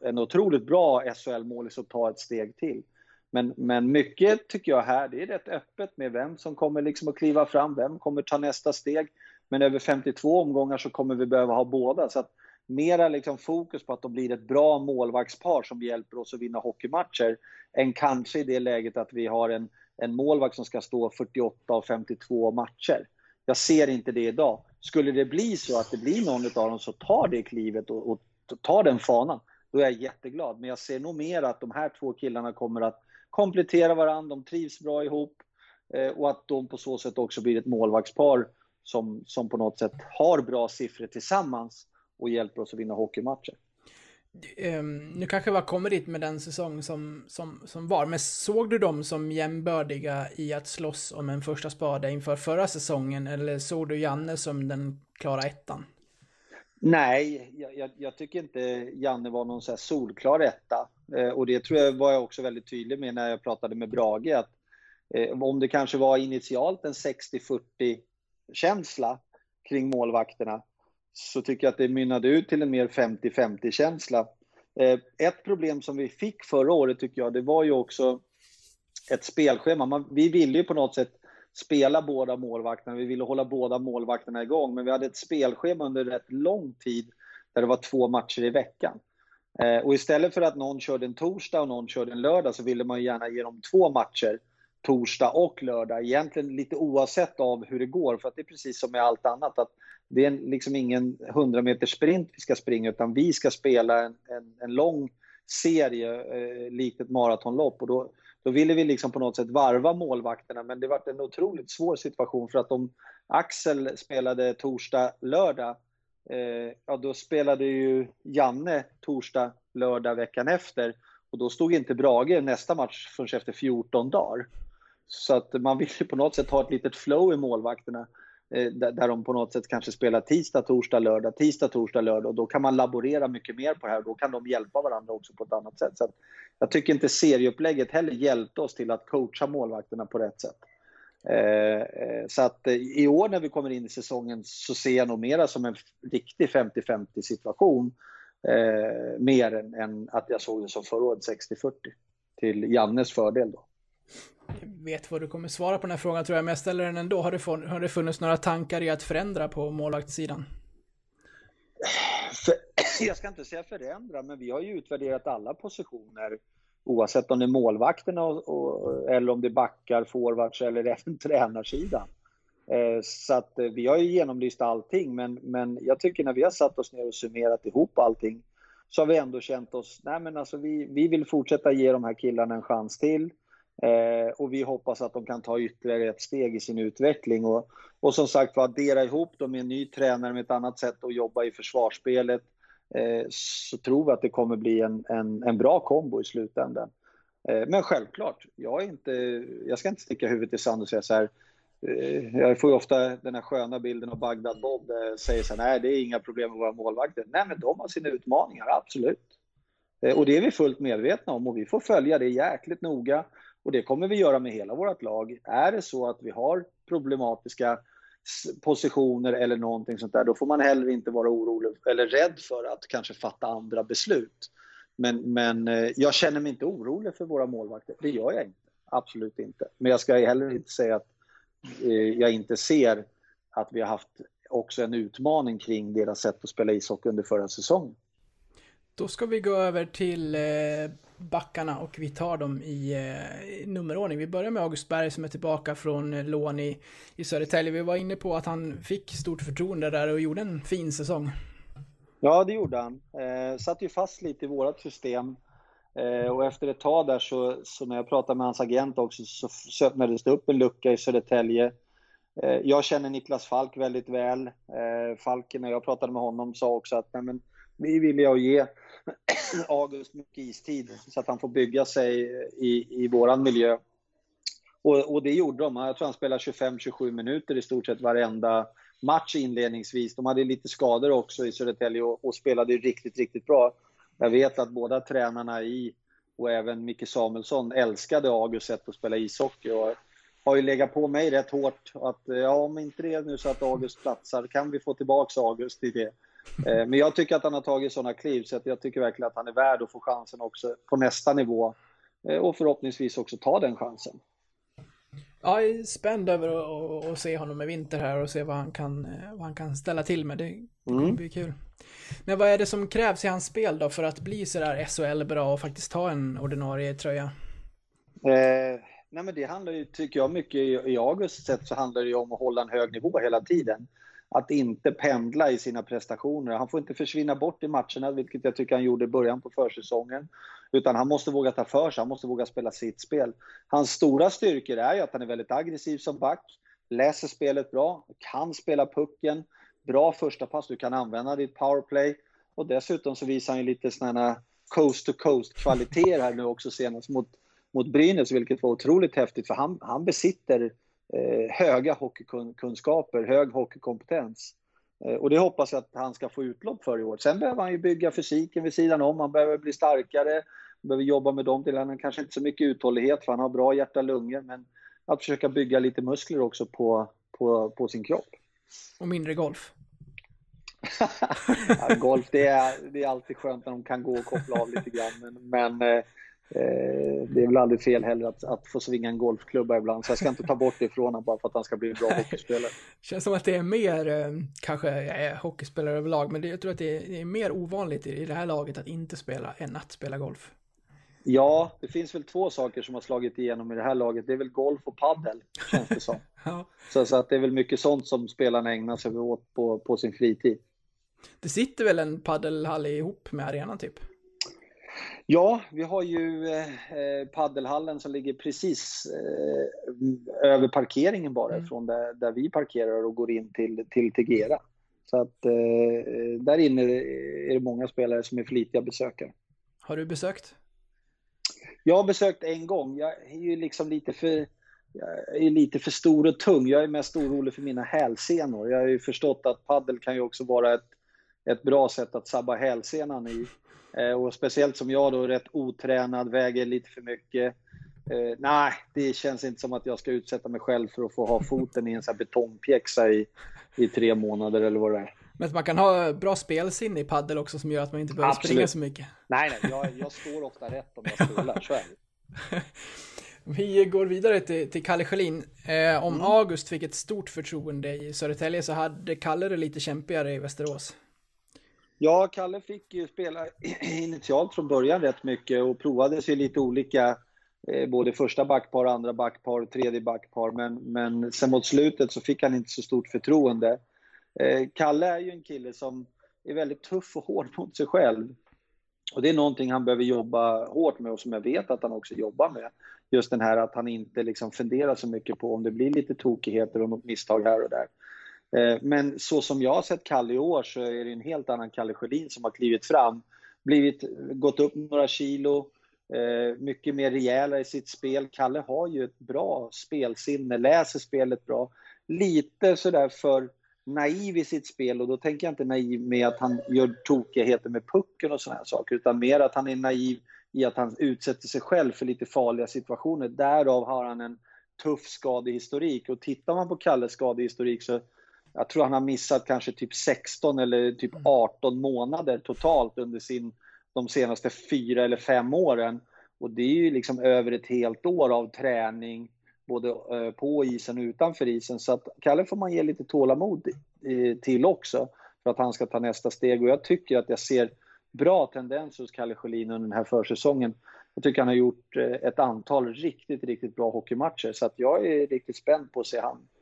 S2: en otroligt bra SHL-målis och ta ett steg till. Men, men mycket tycker jag här, det är rätt öppet med vem som kommer liksom att kliva fram, vem kommer ta nästa steg. Men över 52 omgångar så kommer vi behöva ha båda. Så att mera liksom fokus på att de blir ett bra målvaktspar som hjälper oss att vinna hockeymatcher, än kanske i det läget att vi har en, en målvakt som ska stå 48 av 52 matcher. Jag ser inte det idag. Skulle det bli så att det blir någon av dem som tar det klivet och, och tar den fanan, då är jag jätteglad. Men jag ser nog mer att de här två killarna kommer att kompletterar varandra, de trivs bra ihop eh, och att de på så sätt också blir ett målvaktspar som, som på något sätt har bra siffror tillsammans och hjälper oss att vinna hockeymatcher.
S1: Um, nu kanske vi kommer dit med den säsong som, som, som var, men såg du dem som jämbördiga i att slåss om en första spade inför förra säsongen, eller såg du Janne som den klara ettan?
S2: Nej, jag, jag, jag tycker inte Janne var någon så solklar etta. Eh, och det tror jag var jag också väldigt tydlig med när jag pratade med Brage. Att, eh, om det kanske var initialt en 60-40 känsla kring målvakterna så tycker jag att det mynnade ut till en mer 50-50 känsla. Eh, ett problem som vi fick förra året tycker jag, det var ju också ett spelschema. Man, vi ville ju på något sätt spela båda målvakterna, vi ville hålla båda målvakterna igång, men vi hade ett spelschema under rätt lång tid där det var två matcher i veckan. Eh, och istället för att någon körde en torsdag och någon körde en lördag så ville man gärna ge dem två matcher, torsdag och lördag. Egentligen lite oavsett av hur det går, för att det är precis som med allt annat. att Det är liksom ingen 100 meters sprint vi ska springa, utan vi ska spela en, en, en lång serie, eh, likt ett maratonlopp. Och då, då ville vi liksom på något sätt varva målvakterna, men det var en otroligt svår situation för att om Axel spelade torsdag, lördag, eh, ja då spelade ju Janne torsdag, lördag veckan efter. Och då stod inte Brage nästa match förrän efter 14 dagar. Så att man ville på något sätt ha ett litet flow i målvakterna. Eh, där de på något sätt kanske spelar tisdag, torsdag, lördag, tisdag, torsdag, lördag. Och då kan man laborera mycket mer på det här. Då kan de hjälpa varandra också på ett annat sätt. Så jag tycker inte serieupplägget heller hjälpte oss till att coacha målvakterna på rätt sätt. Eh, eh, så att i år när vi kommer in i säsongen så ser jag nog mera som en riktig 50-50 situation. mer än, än att jag såg det som förra året 60-40. Till Jannes fördel då
S1: vet vad du kommer svara på den här frågan tror jag, men jag ställer den ändå. Har det, få, har det funnits några tankar i att förändra på målvaktssidan?
S2: För, [clears throat] jag ska inte säga förändra, men vi har ju utvärderat alla positioner oavsett om det är målvakterna och, och, eller om det är backar, forwards eller [laughs] även tränarsidan. Eh, så att eh, vi har ju genomlyst allting, men, men jag tycker när vi har satt oss ner och summerat ihop allting så har vi ändå känt oss, nej men alltså vi, vi vill fortsätta ge de här killarna en chans till. Eh, och vi hoppas att de kan ta ytterligare ett steg i sin utveckling. Och, och som sagt var, addera ihop dem med en ny tränare med ett annat sätt att jobba i försvarsspelet. Eh, så tror vi att det kommer bli en, en, en bra kombo i slutändan. Eh, men självklart, jag, är inte, jag ska inte sticka huvudet i sand och säga så här. Eh, jag får ju ofta den här sköna bilden av Bagdad Bob där säger så här, nej det är inga problem med våra målvakter. Nej men de har sina utmaningar, absolut. Eh, och det är vi fullt medvetna om och vi får följa det jäkligt noga. Och det kommer vi göra med hela vårt lag. Är det så att vi har problematiska positioner eller någonting sånt där, då får man heller inte vara orolig eller rädd för att kanske fatta andra beslut. Men, men eh, jag känner mig inte orolig för våra målvakter. Det gör jag inte. Absolut inte. Men jag ska heller inte säga att eh, jag inte ser att vi har haft också en utmaning kring deras sätt att spela ishockey under förra säsongen.
S1: Då ska vi gå över till eh, backarna och vi tar dem i eh, nummerordning. Vi börjar med August Berg som är tillbaka från eh, lån i, i Södertälje. Vi var inne på att han fick stort förtroende där och gjorde en fin säsong.
S2: Ja, det gjorde han. Eh, satt ju fast lite i vårt system. Eh, och efter ett tag där så, så, när jag pratade med hans agent också så öppnades det upp en lucka i Södertälje. Eh, jag känner Niklas Falk väldigt väl. Eh, Falk, när jag pratade med honom, sa också att nej, men, vi vill jag ge [coughs] August mycket istid så att han får bygga sig i, i våran miljö. Och, och det gjorde de. Jag tror han spelade 25-27 minuter i stort sett varenda match inledningsvis. De hade lite skador också i Södertälje och, och spelade riktigt, riktigt bra. Jag vet att båda tränarna i och även Micke Samuelsson älskade August sätt att spela ishockey och har ju legat på mig rätt hårt att ja, om inte det är nu så att August platsar, kan vi få tillbaks August i det? Eh, men jag tycker att han har tagit sådana kliv så jag tycker verkligen att han är värd att få chansen också på nästa nivå eh, och förhoppningsvis också ta den chansen.
S1: Ja, jag är spänd över att, se honom i vinter här och se vad han kan, eh, vad han kan ställa till med. Det kommer mm. bli kul. Men vad är det som krävs i hans spel då för att bli sådär SHL bra och faktiskt ta en ordinarie tröja?
S2: Eh, nej men det handlar ju, tycker jag, mycket i, i Augusts sätt så handlar det ju om att hålla en hög nivå hela tiden att inte pendla i sina prestationer. Han får inte försvinna bort i matcherna, vilket jag tycker han gjorde i början på försäsongen. Utan han måste våga ta för sig, han måste våga spela sitt spel. Hans stora styrkor är ju att han är väldigt aggressiv som back, läser spelet bra, kan spela pucken, bra första pass, du kan använda ditt powerplay. Och dessutom så visar han ju lite sådana coast to coast kvaliteter här nu också senast mot, mot Brynäs, vilket var otroligt häftigt för han, han besitter höga hockeykunskaper, hög hockeykompetens. Eh, och det hoppas jag att han ska få utlopp för i år. Sen behöver han ju bygga fysiken vid sidan om, han behöver bli starkare, behöver jobba med de delarna. Kanske inte så mycket uthållighet för han har bra hjärta-lungor, men att försöka bygga lite muskler också på, på, på sin kropp.
S1: Och mindre golf? [laughs]
S2: ja, golf, det är, det är alltid skönt när de kan gå och koppla av lite grann, men, men eh, Eh, det är väl aldrig fel heller att, att få svinga en golfklubba ibland, så jag ska inte ta bort det ifrån honom bara för att han ska bli en bra hockeyspelare. [laughs]
S1: Känns som att det är mer, eh, kanske jag är hockeyspelare överlag, men det, jag tror att det är, mer ovanligt i det här laget att inte spela än att spela golf.
S2: Ja, det finns väl två saker som har slagit igenom i det här laget. Det är väl golf och paddel, känns det som. [laughs] ja. så, så, att det är väl mycket sånt som spelarna ägnar sig åt på, på sin fritid.
S1: Det sitter väl en paddelhall ihop med arenan typ?
S2: Ja, vi har ju eh, paddelhallen som ligger precis eh, över parkeringen bara mm. från där, där, vi parkerar och går in till, till Tegera. Så att eh, där inne är det många spelare som är flitiga besökare.
S1: Har du besökt?
S2: Jag har besökt en gång. Jag är ju liksom lite för, jag är lite för stor och tung. Jag är mest orolig för mina hälsenor. Jag har ju förstått att paddel kan ju också vara ett, ett bra sätt att sabba hälsenan i. Eh, och speciellt som jag då, rätt otränad, väger lite för mycket. Eh, nej, det känns inte som att jag ska utsätta mig själv för att få ha foten i en sån här betongpjäxa i, i tre månader eller vad det är.
S1: Men man kan ha bra spelsinne i paddel också som gör att man inte behöver Absolut. springa så mycket.
S2: Nej, nej, jag, jag står ofta rätt om jag spelar, så är det. [laughs]
S1: Vi går vidare till, till Kalle Schelin. Eh, om mm. August fick ett stort förtroende i Södertälje så hade Kalle det lite kämpigare i Västerås.
S2: Ja, Kalle fick ju spela [clears throat] initialt från början rätt mycket och provade sig lite olika, eh, både första backpar, andra backpar, tredje backpar, men, men sen mot slutet så fick han inte så stort förtroende. Eh, Kalle är ju en kille som är väldigt tuff och hård mot sig själv. Och det är någonting han behöver jobba hårt med och som jag vet att han också jobbar med. Just den här att han inte liksom funderar så mycket på om det blir lite tokigheter och något misstag här och där. Eh, men så som jag har sett Kalle i år så är det en helt annan Kalle Sjödin som har klivit fram. Blivit, gått upp några kilo, eh, mycket mer rejäla i sitt spel. Kalle har ju ett bra spelsinne, läser spelet bra. Lite sådär för naiv i sitt spel och då tänker jag inte naiv med att han gör tokigheter med pucken och sådana saker utan mer att han är naiv i att han utsätter sig själv för lite farliga situationer. Därav har han en tuff skadehistorik och tittar man på Kalles skadehistorik så jag tror han har missat kanske typ 16 eller typ 18 månader totalt under sin, de senaste fyra eller fem åren. Och det är ju liksom över ett helt år av träning, både eh, på isen och utanför isen. Så att Kalle får man ge lite tålamod till också för att han ska ta nästa steg. Och jag tycker att jag ser bra tendenser hos Kalle Sjölin under den här försäsongen. Jag tycker han har gjort eh, ett antal riktigt, riktigt bra hockeymatcher. Så att jag är riktigt spänd på att se han eh,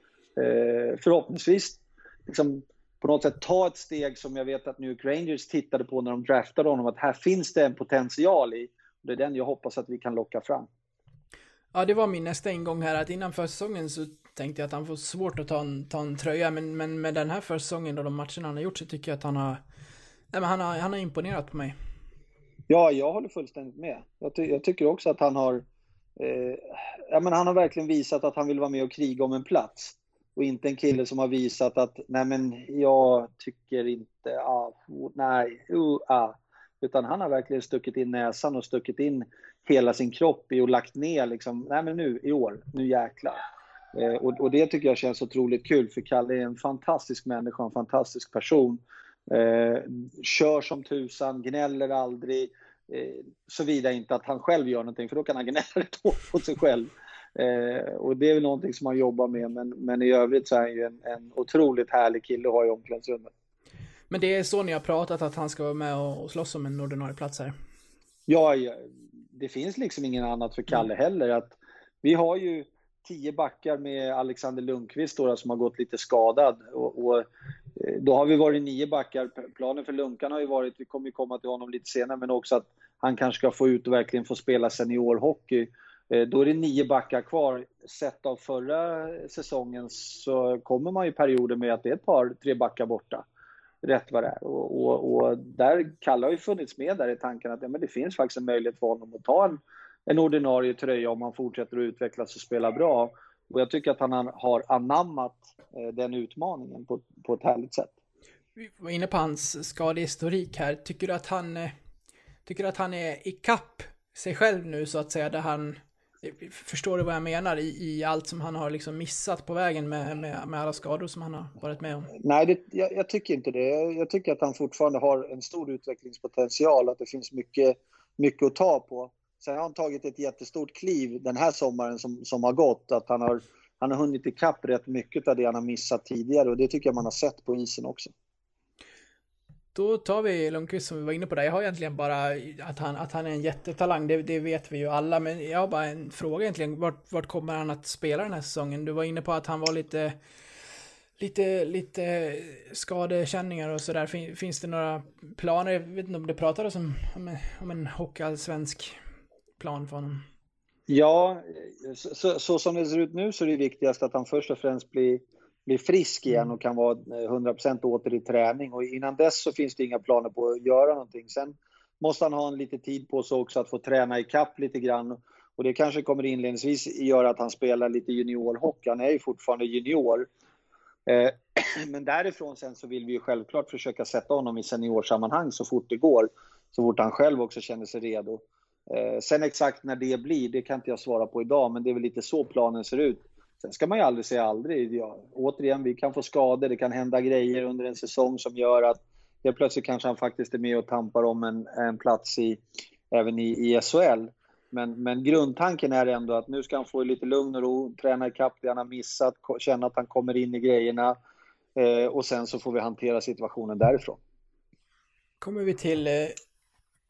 S2: förhoppningsvis liksom, på något sätt ta ett steg som jag vet att New York Rangers tittade på när de draftade honom, att här finns det en potential i. Det är den jag hoppas att vi kan locka fram.
S1: Ja, det var min nästa ingång här, att innan försäsongen så tänkte jag att han får svårt att ta en, ta en tröja, men, men med den här försäsongen och de matcherna han har gjort så tycker jag att han har, nej, men han har, han har imponerat på mig.
S2: Ja, jag håller fullständigt med. Jag, ty jag tycker också att han har, eh, ja, men han har verkligen visat att han vill vara med och kriga om en plats och inte en kille som har visat att nej men jag tycker inte, ah, nej, uh, ah. Utan han har verkligen stuckit in näsan och stuckit in hela sin kropp i och lagt ner liksom, nej men nu i år, nu jäklar. Eh, och, och, det tycker jag känns otroligt kul för Kalle är en fantastisk människa, en fantastisk person. Eh, kör som tusan, gnäller aldrig. Eh, Såvida inte att han själv gör någonting, för då kan han gnälla rätt [laughs] på sig själv. Eh, och det är väl någonting som han jobbar med, men, men i övrigt så är han ju en, en otroligt härlig kille att ha i omklädningsrummet.
S1: Men det är så ni har pratat, att han ska vara med och slåss om en ordinarie plats här?
S2: Ja, det finns liksom ingen annat för Kalle mm. heller. Att vi har ju tio backar med Alexander Lundqvist då, som har gått lite skadad. Och, och, eh, då har vi varit nio backar. Planen för Lunkan har ju varit, vi kommer ju komma till honom lite senare, men också att han kanske ska få ut och verkligen få spela seniorhockey. Eh, då är det nio backar kvar. Sett av förra säsongen så kommer man ju perioder med att det är ett par, tre backar borta. Rätt vad det är. Och, och, och där, Kalle har ju funnits med där i tanken att ja, men det finns faktiskt en möjlighet för honom att ta en, en ordinarie tröja om han fortsätter att utvecklas och spela bra. Och jag tycker att han har anammat eh, den utmaningen på, på ett härligt sätt.
S1: Vi var inne på hans skadehistorik här. Tycker du att han, eh, tycker du att han är i kapp sig själv nu så att säga, där han Förstår du vad jag menar i, i allt som han har liksom missat på vägen med, med, med alla skador som han har varit med om?
S2: Nej, det, jag, jag, tycker inte det. Jag tycker att han fortfarande har en stor utvecklingspotential, att det finns mycket, mycket att ta på. Sen har han tagit ett jättestort kliv den här sommaren som, som har gått, att han har, han har hunnit ikapp rätt mycket av det han har missat tidigare och det tycker jag man har sett på isen också.
S1: Då tar vi Lundqvist som vi var inne på där. Jag har egentligen bara att han, att han är en jättetalang, det, det vet vi ju alla. Men jag har bara en fråga egentligen. Vart, vart kommer han att spela den här säsongen? Du var inne på att han var lite lite, lite skadekänningar och sådär. Fin, finns det några planer? Jag vet inte om det pratades om, om, om en hockeyallsvensk plan för honom?
S2: Ja, så, så, så, som det ser ut nu så är det viktigast att han först och främst blir blir frisk igen mm. och kan vara 100% eh, åter i träning. Och innan dess så finns det inga planer på att göra någonting. Sen måste han ha en lite tid på sig också att få träna i kapp lite grann. Och det kanske kommer inledningsvis göra att han spelar lite juniorhockey. Han är ju fortfarande junior. Eh, [clears throat] men därifrån sen så vill vi ju självklart försöka sätta honom i seniorsammanhang så fort det går. Så fort han själv också känner sig redo. Eh, sen exakt när det blir, det kan inte jag svara på idag, men det är väl lite så planen ser ut. Sen ska man ju aldrig säga aldrig. Ja, återigen, vi kan få skador, det kan hända grejer under en säsong som gör att helt plötsligt kanske han faktiskt är med och tampar om en, en plats i, även i, i SHL. Men, men grundtanken är ändå att nu ska han få lite lugn och ro, träna ikapp det han har missat, känna att han kommer in i grejerna eh, och sen så får vi hantera situationen därifrån.
S1: kommer vi till eh,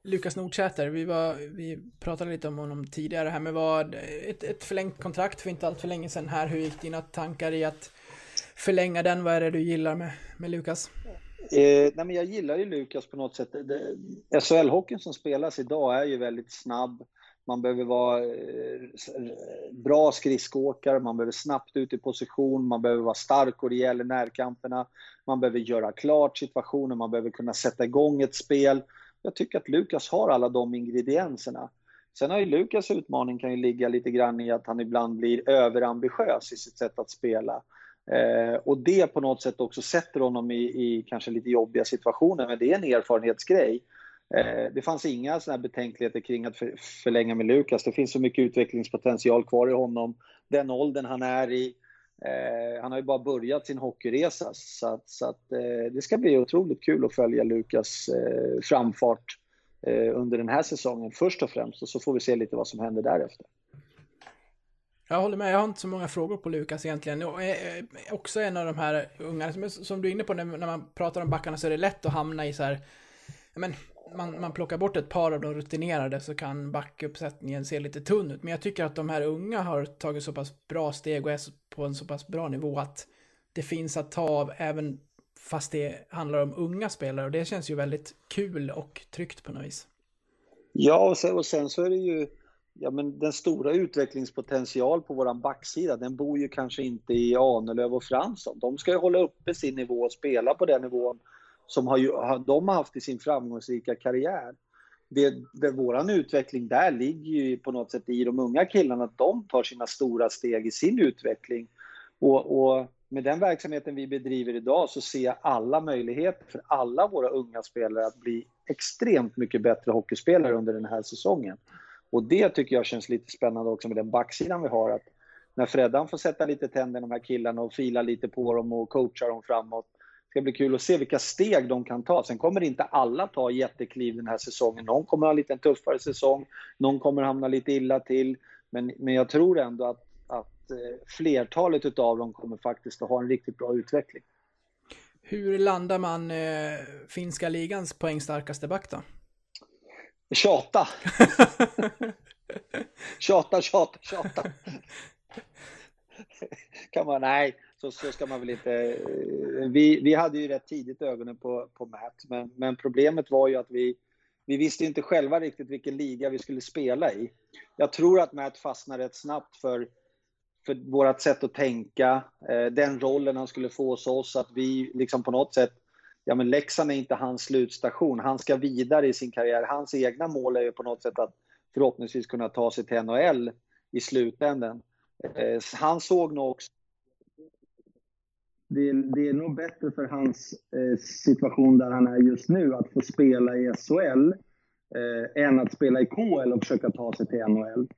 S1: Lukas Nordsäter. Vi, var, vi pratade lite om honom tidigare här, men vad, ett, ett förlängt kontrakt för inte allt för länge sedan här. Hur gick dina tankar i att förlänga den? Vad är det du gillar med, med Lukas?
S2: Eh, nej men jag gillar ju Lukas på något sätt. SHL-hockeyn som spelas idag är ju väldigt snabb. Man behöver vara eh, bra skridskoåkare, man behöver snabbt ut i position, man behöver vara stark och rejäl i närkamperna. Man behöver göra klart situationen, man behöver kunna sätta igång ett spel. Jag tycker att Lukas har alla de ingredienserna. Sen har ju Lukas utmaning kan ju ligga lite grann i att han ibland blir överambitiös i sitt sätt att spela. Eh, och det på något sätt också sätter honom i, i, kanske lite jobbiga situationer, men det är en erfarenhetsgrej. Eh, det fanns inga såna betänkligheter kring att för, förlänga med Lukas. Det finns så mycket utvecklingspotential kvar i honom. Den åldern han är i. Eh, han har ju bara börjat sin hockeyresa, så, att, så att, eh, det ska bli otroligt kul att följa Lukas eh, framfart eh, under den här säsongen först och främst, och så får vi se lite vad som händer därefter.
S1: Jag håller med, jag har inte så många frågor på Lukas egentligen. Och är också en av de här ungarna, som, som du är inne på när, när man pratar om backarna så är det lätt att hamna i så här, men man, man plockar bort ett par av de rutinerade så kan backuppsättningen se lite tunn ut. Men jag tycker att de här unga har tagit så pass bra steg och är på en så pass bra nivå att det finns att ta av även fast det handlar om unga spelare. Och det känns ju väldigt kul och tryggt på något vis.
S2: Ja, och sen, och sen så är det ju ja, men den stora utvecklingspotential på våran backsida, den bor ju kanske inte i Ahnelöv och Fransson. De ska ju hålla uppe sin nivå och spela på den nivån som har ju, de har haft i sin framgångsrika karriär. Det, det, våran utveckling där ligger ju på något sätt i de unga killarna, att de tar sina stora steg i sin utveckling. Och, och med den verksamheten vi bedriver idag så ser jag alla möjligheter för alla våra unga spelare att bli extremt mycket bättre hockeyspelare under den här säsongen. Och det tycker jag känns lite spännande också med den backsidan vi har. Att när Freddan får sätta lite tänder i de här killarna och fila lite på dem och coacha dem framåt. Det ska bli kul att se vilka steg de kan ta. Sen kommer inte alla ta jättekliv den här säsongen. Någon kommer ha en lite tuffare säsong, någon kommer hamna lite illa till. Men, men jag tror ändå att, att eh, flertalet av dem kommer faktiskt att ha en riktigt bra utveckling.
S1: Hur landar man eh, finska ligans poängstarkaste back då?
S2: Tjata. [laughs] tjata, tjata, tjata. [laughs] kan man, nej, så, så ska man väl inte... Eh, vi, vi hade ju rätt tidigt ögonen på, på Matt, men, men problemet var ju att vi, vi visste inte själva riktigt vilken liga vi skulle spela i. Jag tror att Matt fastnade rätt snabbt för, för vårt sätt att tänka, eh, den rollen han skulle få hos oss, att vi liksom på något sätt ja men Leksand är inte hans slutstation. Han ska vidare i sin karriär. Hans egna mål är ju på något sätt att förhoppningsvis kunna ta sig till NHL i slutändan. Eh, han såg nog också det, det, är nog bättre för hans eh, situation där han är just nu att få spela i SHL eh, än att spela i KL och försöka ta sig till NHL.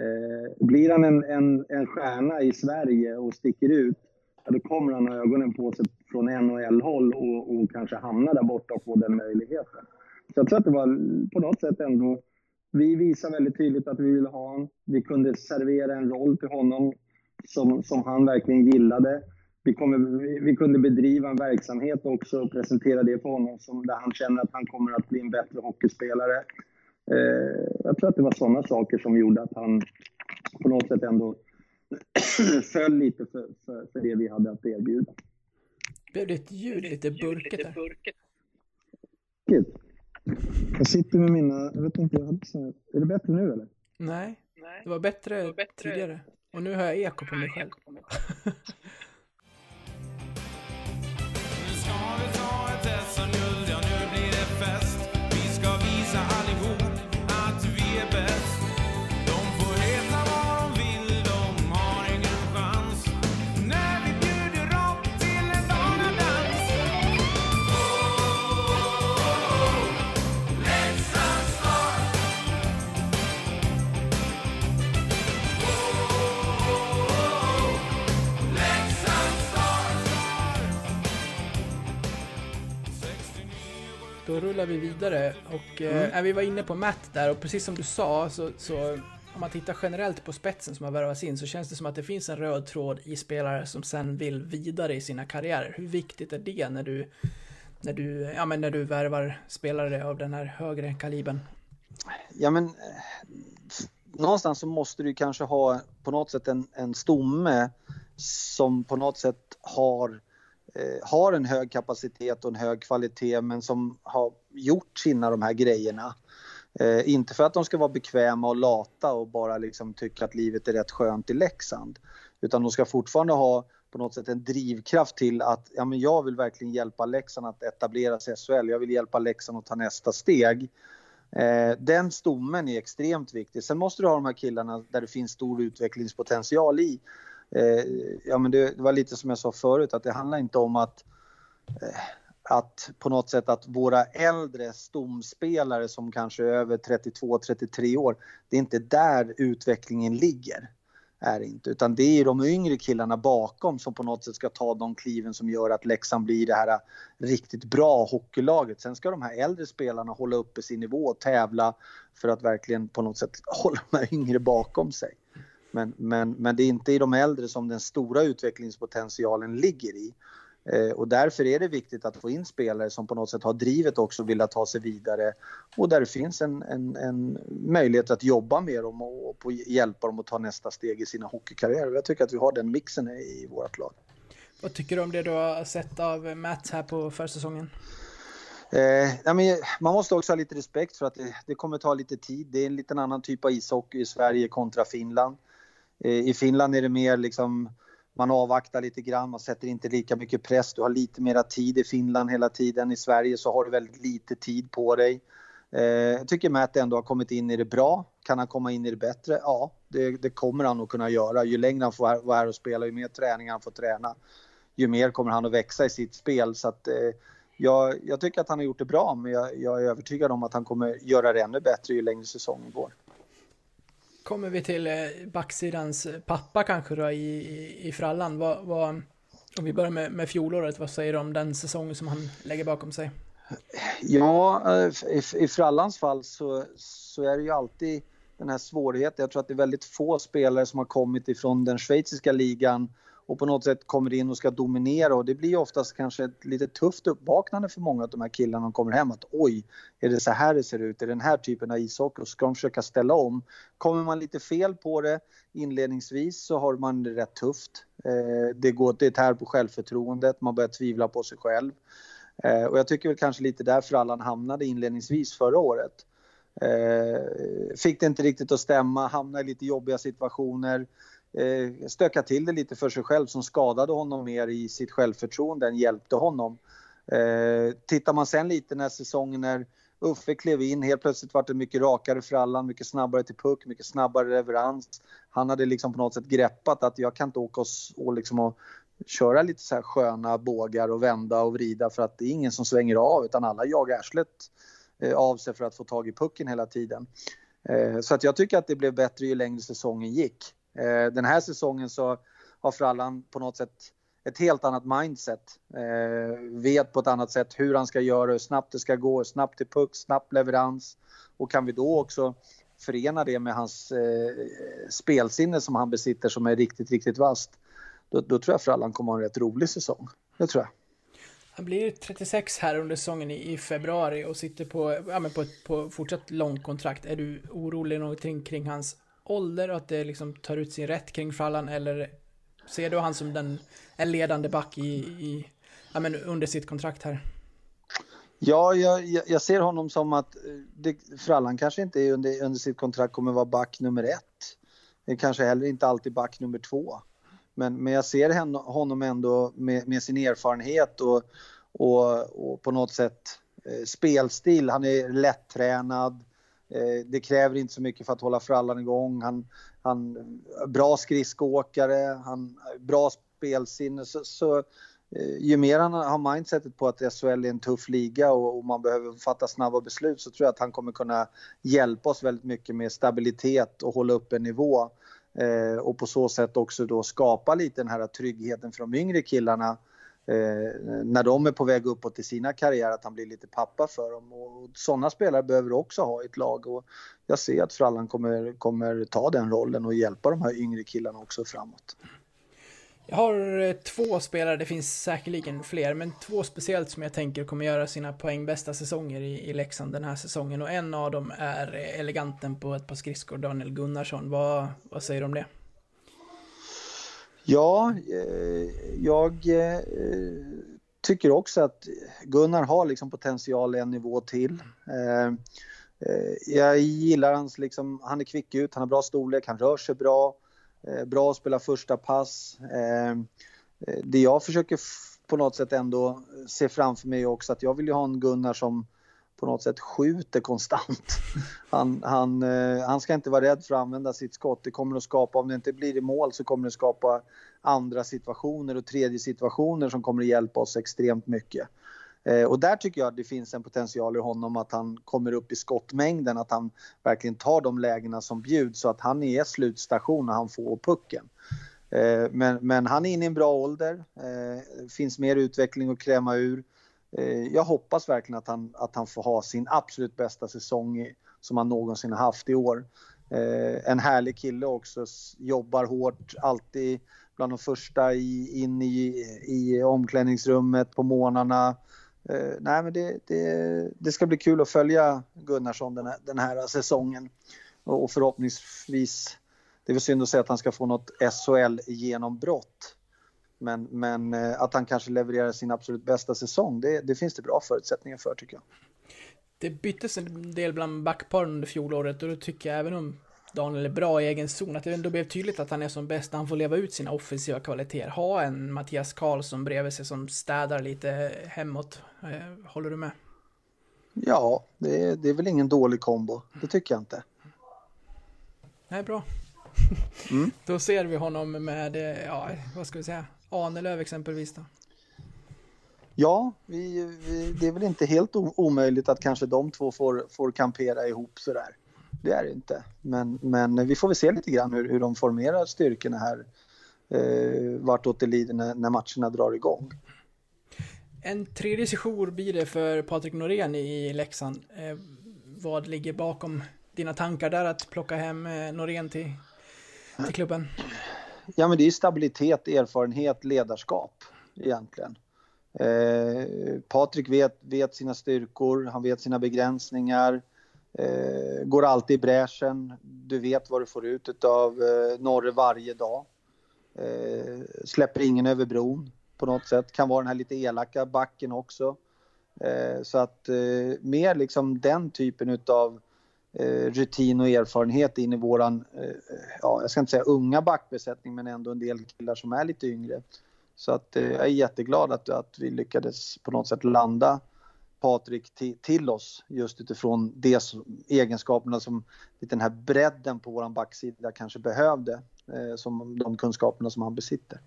S2: Eh, blir han en, en, en stjärna i Sverige och sticker ut, ja, då kommer han ha ögonen på sig från NHL-håll och, och kanske hamna där borta och få den möjligheten. Så jag tror att det var på något sätt ändå, vi visar väldigt tydligt att vi vill ha honom. Vi kunde servera en roll till honom som, som han verkligen gillade. Vi, kommer, vi kunde bedriva en verksamhet också och presentera det för honom som, där han känner att han kommer att bli en bättre hockeyspelare. Eh, jag tror att det var sådana saker som gjorde att han på något sätt ändå [clears throat] föll lite för, för, för det vi hade att erbjuda.
S1: Blev det ett ljud lite burket där?
S2: Jag sitter med mina, jag vet inte, jag hade så här, är det bättre nu eller?
S1: Nej, det var bättre, det var bättre tidigare. Och nu har jag eko på mig själv. [laughs] Då rullar vi vidare och eh, mm. äh, vi var inne på Matt där och precis som du sa så, så om man tittar generellt på spetsen som har värvats in så känns det som att det finns en röd tråd i spelare som sen vill vidare i sina karriärer. Hur viktigt är det när du, när du, ja, men när du värvar spelare av den här högre kalibern?
S2: Ja, men någonstans så måste du kanske ha på något sätt en, en stomme som på något sätt har, eh, Eh, har en hög kapacitet och en hög kvalitet men som har gjort sina de här grejerna. Eh, inte för att de ska vara bekväma och lata och bara liksom tycka att livet är rätt skönt i Leksand. Utan de ska fortfarande ha på något sätt en drivkraft till att ja, men jag vill verkligen hjälpa Leksand att etablera sig i SHL. Jag vill hjälpa Leksand att ta nästa steg. Eh, den stommen är extremt viktig. Sen måste du ha de här killarna där det finns stor utvecklingspotential i. Eh, ja, men det, det, var lite som jag sa förut att det handlar inte om att eh, att på något sätt att våra äldre stomspelare som kanske är över 32-33 år, det är inte där utvecklingen ligger. Är inte, utan det är de yngre killarna bakom som på något sätt ska ta de kliven som gör att Leksand blir det här eh, riktigt bra hockeylaget. Sen ska de här äldre spelarna hålla uppe sin nivå och tävla för att verkligen på något sätt hålla de här yngre bakom sig. Men, men, men det är inte i de äldre som den stora utvecklingspotentialen ligger i. Eh, och därför är det viktigt att få in spelare som på något sätt har drivet också vill ta sig vidare och där det finns en, en, en möjlighet att jobba med dem och, och hjälpa dem att ta nästa steg i sina hockeykarriärer. Jag tycker att vi har den mixen i vårt lag.
S1: Vad tycker du om det du har sett av Matt här på försäsongen?
S2: Eh, men man måste också ha lite respekt för att det, det, kommer ta lite tid. Det är en liten annan typ av ishockey i Sverige kontra Finland. I Finland är det mer liksom man avvaktar lite grann, man sätter inte lika mycket press, du har lite mera tid i Finland hela tiden. I Sverige så har du väldigt lite tid på dig. Eh, jag tycker Matt ändå har kommit in i det bra. Kan han komma in i det bättre? Ja, det, det kommer han att kunna göra. Ju längre han får vara här och spela, ju mer träning han får träna, ju mer kommer han att växa i sitt spel. Så att, eh, jag, jag, tycker att han har gjort det bra, men jag, jag är övertygad om att han kommer göra det ännu bättre ju längre säsongen går
S1: kommer vi till eh, backsidans pappa kanske då i, i, i frallan. Vad, vad, om vi börjar med, med fjolåret, vad säger du om den säsongen som han lägger bakom sig?
S2: Ja, eh, i, i frallans fall så, så är det ju alltid den här svårigheten. Jag tror att det är väldigt få spelare som har kommit ifrån den schweiziska ligan och på något sätt kommer in och ska dominera och det blir oftast kanske ett lite tufft uppvaknande för många av de här killarna när de kommer hem att oj, är det så här det ser ut? Är det den här typen av ishockey? Och ska de försöka ställa om? Kommer man lite fel på det inledningsvis så har man det rätt tufft. Eh, det går det tär på självförtroendet, man börjar tvivla på sig själv. Eh, och jag tycker väl kanske lite därför Allan hamnade inledningsvis förra året. Eh, fick det inte riktigt att stämma, hamnade i lite jobbiga situationer eh, stöka till det lite för sig själv som skadade honom mer i sitt självförtroende än hjälpte honom. Eh, tittar man sen lite när säsongen när Uffe klev in, helt plötsligt var det mycket rakare frallan, mycket snabbare till puck, mycket snabbare leverans. Han hade liksom på något sätt greppat att jag kan inte åka och, och, liksom och köra lite så här sköna bågar och vända och vrida för att det är ingen som svänger av utan alla jagar arslet eh, av sig för att få tag i pucken hela tiden. Eh, så att jag tycker att det blev bättre ju längre säsongen gick. Eh, den här säsongen så har Frallan på något sätt ett helt annat mindset. Eh, vet på ett annat sätt hur han ska göra, hur snabbt det ska gå, snabbt till puck, snabb leverans. Och kan vi då också förena det med hans eh, spelsinne som han besitter som är riktigt, riktigt vasst. Då, då tror jag Frallan kommer ha en rätt rolig säsong. Det tror jag.
S1: Han blir 36 här under säsongen i, i februari och sitter på, ja, men på ett på fortsatt långt kontrakt. Är du orolig någonting kring hans ålder och att det liksom tar ut sin rätt kring Frallan eller ser du han som den, en ledande back i, i ja, men under sitt kontrakt här?
S2: Ja, jag, jag ser honom som att eh, det, Frallan kanske inte är under, under sitt kontrakt kommer vara back nummer ett. Det kanske heller inte alltid back nummer två. Men, men jag ser honom ändå med, med sin erfarenhet och, och, och på något sätt eh, spelstil. Han är lättränad. Eh, det kräver inte så mycket för att hålla frallan igång. Han, han bra skridskoåkare, han bra spelsinne. Så, så eh, ju mer han har mindsetet på att SHL är en tuff liga och, och, man behöver fatta snabba beslut så tror jag att han kommer kunna hjälpa oss väldigt mycket med stabilitet och hålla upp en nivå. Eh, och på så sätt också då skapa lite den här tryggheten för de yngre killarna eh, när de är på väg uppåt i sina karriärer att han blir lite pappa för dem. Och sådana spelare behöver du också ha i ett lag och jag ser att Frallan kommer, kommer ta den rollen och hjälpa de här yngre killarna också framåt.
S1: Jag har eh, två spelare, det finns säkerligen fler, men två speciellt som jag tänker kommer göra sina poängbästa säsonger i, i Leksand den här säsongen. Och en av dem är eh, eleganten på ett par skridskor, Daniel Gunnarsson. Vad, vad säger du om det?
S2: Ja, eh, jag eh, tycker också att Gunnar har liksom potential en nivå till. Eh, jag gillar hans, liksom, han är kvick ut, han har bra storlek, han rör sig bra. Bra att spela första pass. Det jag försöker på något sätt ändå se framför mig också att jag vill ju ha en Gunnar som på något sätt skjuter konstant. Han, han, eh, han ska inte vara rädd för att använda sitt skott. Det kommer att skapa, om det inte blir i mål så kommer det skapa andra situationer och tredje situationer som kommer att hjälpa oss extremt mycket. Eh, och där tycker jag att det finns en potential i honom att han kommer upp i skottmängden, att han verkligen tar de lägena som bjuds så att han är slutstation när han får pucken. Eh, men, men han är inne i en bra ålder, finns mer utveckling att kräma ur. Eh, jag hoppas verkligen att han, att han får ha sin absolut bästa säsong som han någonsin har haft i år. Eh, en härlig kille också, jobbar hårt, alltid bland de första i, in i, i omklädningsrummet på morgnarna Eh, nej, men det, det, det, ska bli kul att följa Gunnarsson den här, den här säsongen. Och, och förhoppningsvis, det är väl synd att säga att han ska få något SHL-genombrott. Men, men eh, att han kanske levererar sin absolut bästa säsong, det, det finns det bra förutsättningar för tycker jag.
S1: Det byttes en del bland backparen under fjolåret och då tycker jag även om Daniel är bra i egen zon, att det ändå blev tydligt att han är som bäst när han får leva ut sina offensiva kvaliteter. Ha en Mattias Karlsson bredvid sig som städar lite hemåt. Eh, håller du med?
S2: Ja, det är, det är väl ingen dålig kombo. Det tycker jag inte.
S1: Nej, bra. Mm. [laughs] då ser vi honom med, eh, ja, vad ska vi säga, Ahnelöv exempelvis då.
S2: Ja, vi, vi, det är väl inte helt omöjligt att kanske de två får, får kampera ihop sådär det är det inte. Men, men vi får väl se lite grann hur, hur de formerar styrkorna här eh, vartåt det lider när, när matcherna drar igång.
S1: En tredje session blir det för Patrik Norén i Leksand. Eh, vad ligger bakom dina tankar där att plocka hem eh, Norén till, till klubben?
S2: Ja, men det är stabilitet, erfarenhet, ledarskap egentligen. Eh, Patrik vet, vet sina styrkor, han vet sina begränsningar. Eh, går alltid i bräschen. Du vet vad du får ut av eh, Norre varje dag. Eh, släpper ingen över bron på något sätt. Kan vara den här lite elaka backen också. Eh, så att eh, mer liksom den typen utav eh, Eh, rutin och erfarenhet in i våran, eh, ja jag ska inte säga unga backbesättning men ändå en del killar som är lite yngre. Så att eh, jag är jätteglad att, att vi lyckades på något sätt landa Patrik till, till oss just utifrån de egenskaperna som den här bredden på våran backsida kanske behövde. Som de kunskaperna som han besitter.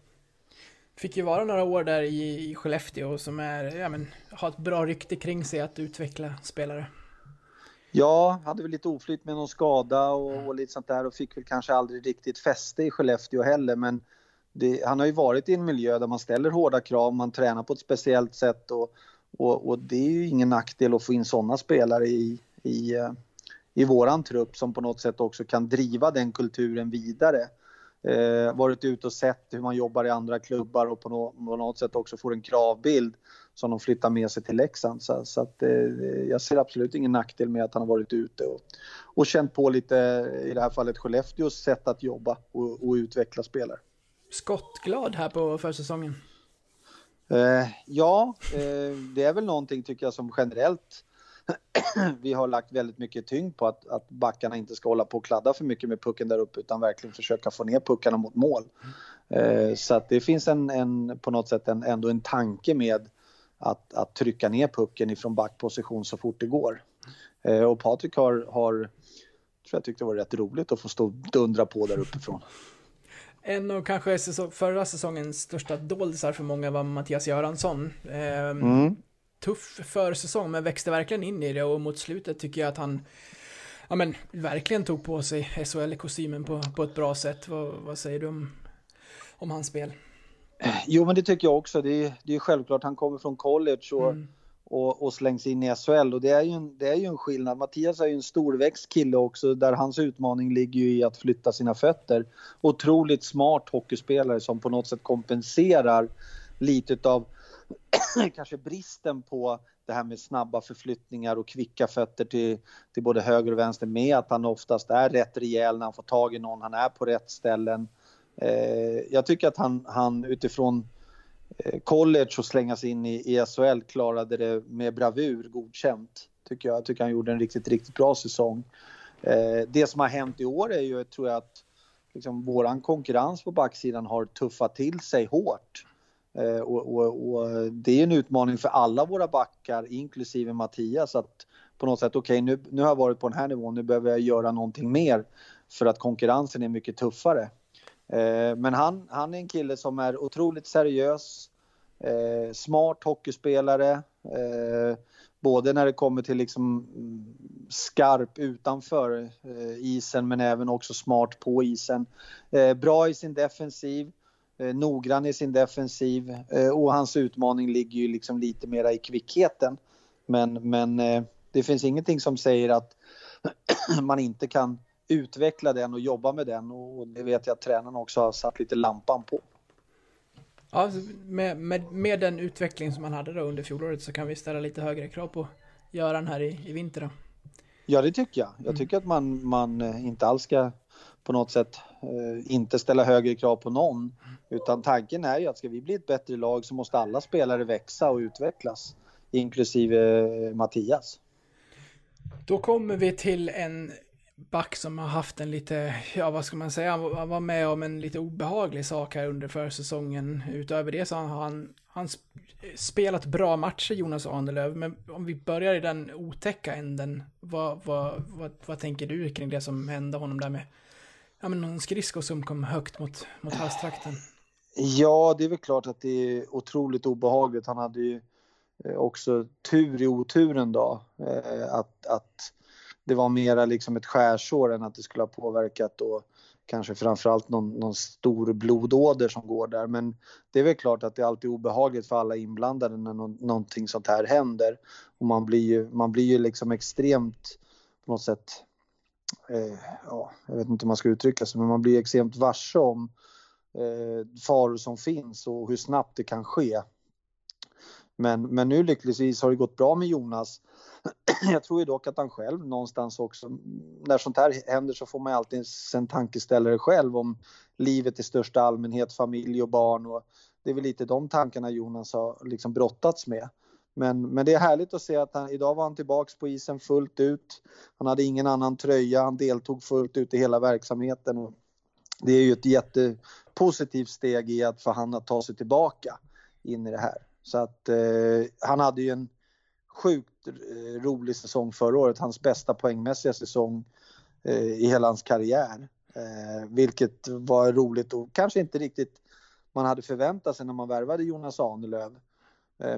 S1: Fick ju vara några år där i, i Skellefteå som är, ja men, har ett bra rykte kring sig att utveckla spelare.
S2: Ja, hade väl lite oflyt med någon skada och, och lite sånt där och fick väl kanske aldrig riktigt fäste i Skellefteå heller men det, han har ju varit i en miljö där man ställer hårda krav, man tränar på ett speciellt sätt och, och, och, det är ju ingen nackdel att få in sådana spelare i, i, eh, i våran trupp som på något sätt också kan driva den kulturen vidare. Eh, varit ute och sett hur man jobbar i andra klubbar och på, no, på något sätt också får en kravbild som de flyttar med sig till Leksand. Så, så att, eh, jag ser absolut ingen nackdel med att han har varit ute och, och känt på lite, i det här fallet Skellefteås sätt att jobba och, och utveckla spelare.
S1: Skottglad här på försäsongen?
S2: Eh, ja, eh, det är väl någonting tycker jag som generellt [clears throat] vi har lagt väldigt mycket tyngd på att, att backarna inte ska hålla på och kladda för mycket med pucken där uppe utan verkligen försöka få ner puckarna mot mål. Eh, så att det finns en, en, på något sätt en, ändå en tanke med att, att trycka ner pucken ifrån backposition så fort det går. Eh, och Patrik har, har tror jag tyckte det var rätt roligt att få stå och dundra på där uppifrån. [laughs]
S1: En av kanske förra säsongens största doldisar för många var Mattias Göransson. Eh, mm. Tuff försäsong, men växte verkligen in i det och mot slutet tycker jag att han ja, men, verkligen tog på sig SHL-kostymen på, på ett bra sätt. Vad, vad säger du om, om hans spel?
S2: Jo, men det tycker jag också. Det är, det är självklart, han kommer från college och, mm. och, och slängs in i SHL och det är, ju en, det är ju en skillnad. Mattias är ju en storväxt kille också där hans utmaning ligger ju i att flytta sina fötter. Otroligt smart hockeyspelare som på något sätt kompenserar lite av [clears throat] kanske bristen på det här med snabba förflyttningar och kvicka fötter till, till både höger och vänster med att han oftast är rätt rejäl när han får tag i någon, han är på rätt ställen. Eh, jag tycker att han, han utifrån eh, college och slängas in i, i SHL klarade det med bravur, godkänt. Tycker jag. jag tycker han gjorde en riktigt, riktigt bra säsong. Eh, det som har hänt i år är ju, tror jag, att liksom, våran konkurrens på backsidan har tuffat till sig hårt. Eh, och, och, och, det är en utmaning för alla våra backar, inklusive Mattias, att på något sätt, okej okay, nu, nu har jag varit på den här nivån, nu behöver jag göra någonting mer för att konkurrensen är mycket tuffare. Eh, men han, han är en kille som är otroligt seriös, eh, smart hockeyspelare, eh, både när det kommer till liksom mm, skarp utanför isen men även också smart på isen. bra i sin defensiv, noggrann i sin defensiv och hans utmaning ligger ju liksom lite mera i kvickheten. Men, men det finns ingenting som säger att [clears throat] man inte kan utveckla den och jobba med den och det vet jag att tränaren också har satt lite lampan på.
S1: Ja, med, med, med den utveckling som man hade då under fjolåret så kan vi ställa lite högre krav på Göran här i, i vinter då.
S2: Ja, det tycker jag. Jag mm. tycker att man, man eh, inte alls ska på något sätt eh, inte ställa högre krav på någon. Utan tanken är ju att ska vi bli ett bättre lag så måste alla spelare växa och utvecklas. Inklusive eh, Mattias.
S1: Då kommer vi till en back som har haft en lite, ja vad ska man säga, han var med om en lite obehaglig sak här under försäsongen. Utöver det så har han, han spelat bra matcher, Jonas Ahnelöv, men om vi börjar i den otäcka änden, vad, vad, vad, vad tänker du kring det som hände honom där med ja, men någon skridsko som kom högt mot, mot halstrakten.
S2: Ja, det är väl klart att det är otroligt obehagligt. Han hade ju eh, också tur i oturen då. Eh, att, att det var mera liksom ett skärsår än att det skulle ha påverkat då kanske framförallt någon, någon stor blodåder som går där. Men det är väl klart att det alltid är obehagligt för alla inblandade när no någonting sånt här händer. Och man blir ju, man blir ju liksom extremt på något sätt eh, ja, jag vet inte hur man ska uttrycka sig, men man blir extremt varse om eh, faror som finns och hur snabbt det kan ske. Men, men nu lyckligtvis har det gått bra med Jonas. [clears throat] Jag tror ju dock att han själv någonstans också, när sånt här händer så får man alltid en tankeställare själv om livet i största allmänhet, familj och barn och det är väl lite de tankarna Jonas har liksom brottats med. Men, men det är härligt att se att han, idag var han tillbaks på isen fullt ut. Han hade ingen annan tröja, han deltog fullt ut i hela verksamheten. Och det är ju ett jättepositivt steg i att för han att ta sig tillbaka in i det här. Så att eh, han hade ju en sjukt eh, rolig säsong förra året, hans bästa poängmässiga säsong eh, i hela hans karriär. Eh, vilket var roligt och kanske inte riktigt man hade förväntat sig när man värvade Jonas Ahnelöv.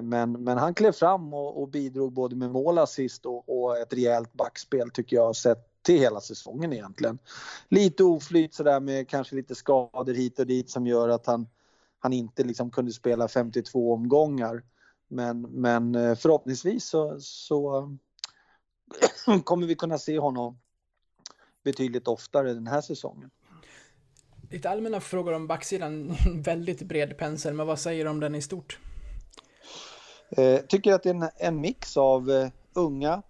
S2: Men, men han klev fram och, och bidrog både med mål, assist och, och ett rejält backspel tycker jag sett till hela säsongen egentligen. Lite oflyt sådär med kanske lite skador hit och dit som gör att han, han inte liksom kunde spela 52 omgångar. Men, men eh, förhoppningsvis så, så [clears throat] kommer vi kunna se honom betydligt oftare den här säsongen.
S1: Lite allmänna frågor om backsidan, [laughs] väldigt bred pensel, men vad säger du om den i stort?
S2: Eh, tycker att det är en, en mix av eh, unga,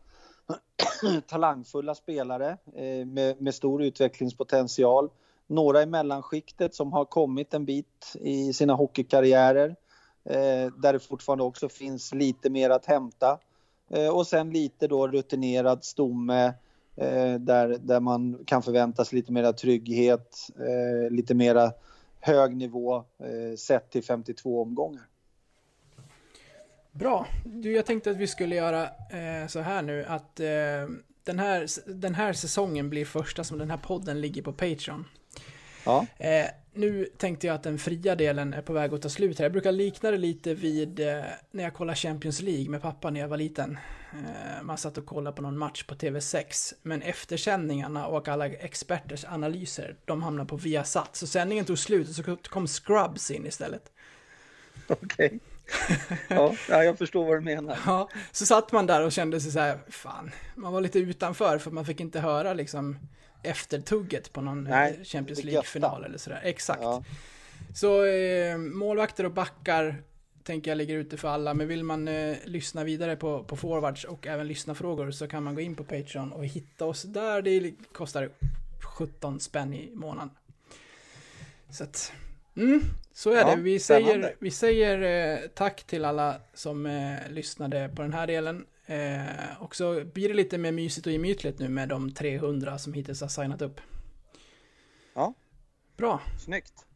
S2: [clears throat] talangfulla spelare eh, med, med, stor utvecklingspotential. Några i mellanskiktet som har kommit en bit i sina hockeykarriärer. Eh, där det fortfarande också finns lite mer att hämta. Eh, och sen lite då rutinerad stomme eh, där, där man kan förvänta sig lite mera trygghet, lite mera hög nivå sett till 52 omgångar.
S1: Bra. Du, jag tänkte att vi skulle göra eh, så här nu att eh, den, här, den här säsongen blir första som den här podden ligger på Patreon.
S2: Ja.
S1: Eh, nu tänkte jag att den fria delen är på väg att ta slut här. Jag brukar likna det lite vid eh, när jag kollade Champions League med pappa när jag var liten. Eh, man satt och kollade på någon match på TV6. Men eftersändningarna och alla experters analyser, de hamnade på Viasat. Så sändningen tog slut och så kom Scrubs in istället.
S2: Okej. Okay. ja, jag förstår vad du menar.
S1: Ja, så satt man där och kände sig så här, fan, man var lite utanför för man fick inte höra liksom eftertugget på någon
S2: Nej,
S1: eh, Champions
S2: det
S1: League-final eller sådär. Exakt.
S2: Ja.
S1: Så eh, målvakter och backar tänker jag ligger ute för alla, men vill man eh, lyssna vidare på, på forwards och även lyssna frågor så kan man gå in på Patreon och hitta oss där. Det kostar 17 spänn i månaden. Så att, mm, så är
S2: Ja,
S1: det. Vi
S2: spännande.
S1: säger, vi säger eh, tack till alla som eh, lyssnade på den här delen. Eh, och så blir det lite mer mysigt och gemytligt nu med de 300 som hittills har signat upp.
S2: Ja.
S1: Bra.
S2: Snyggt.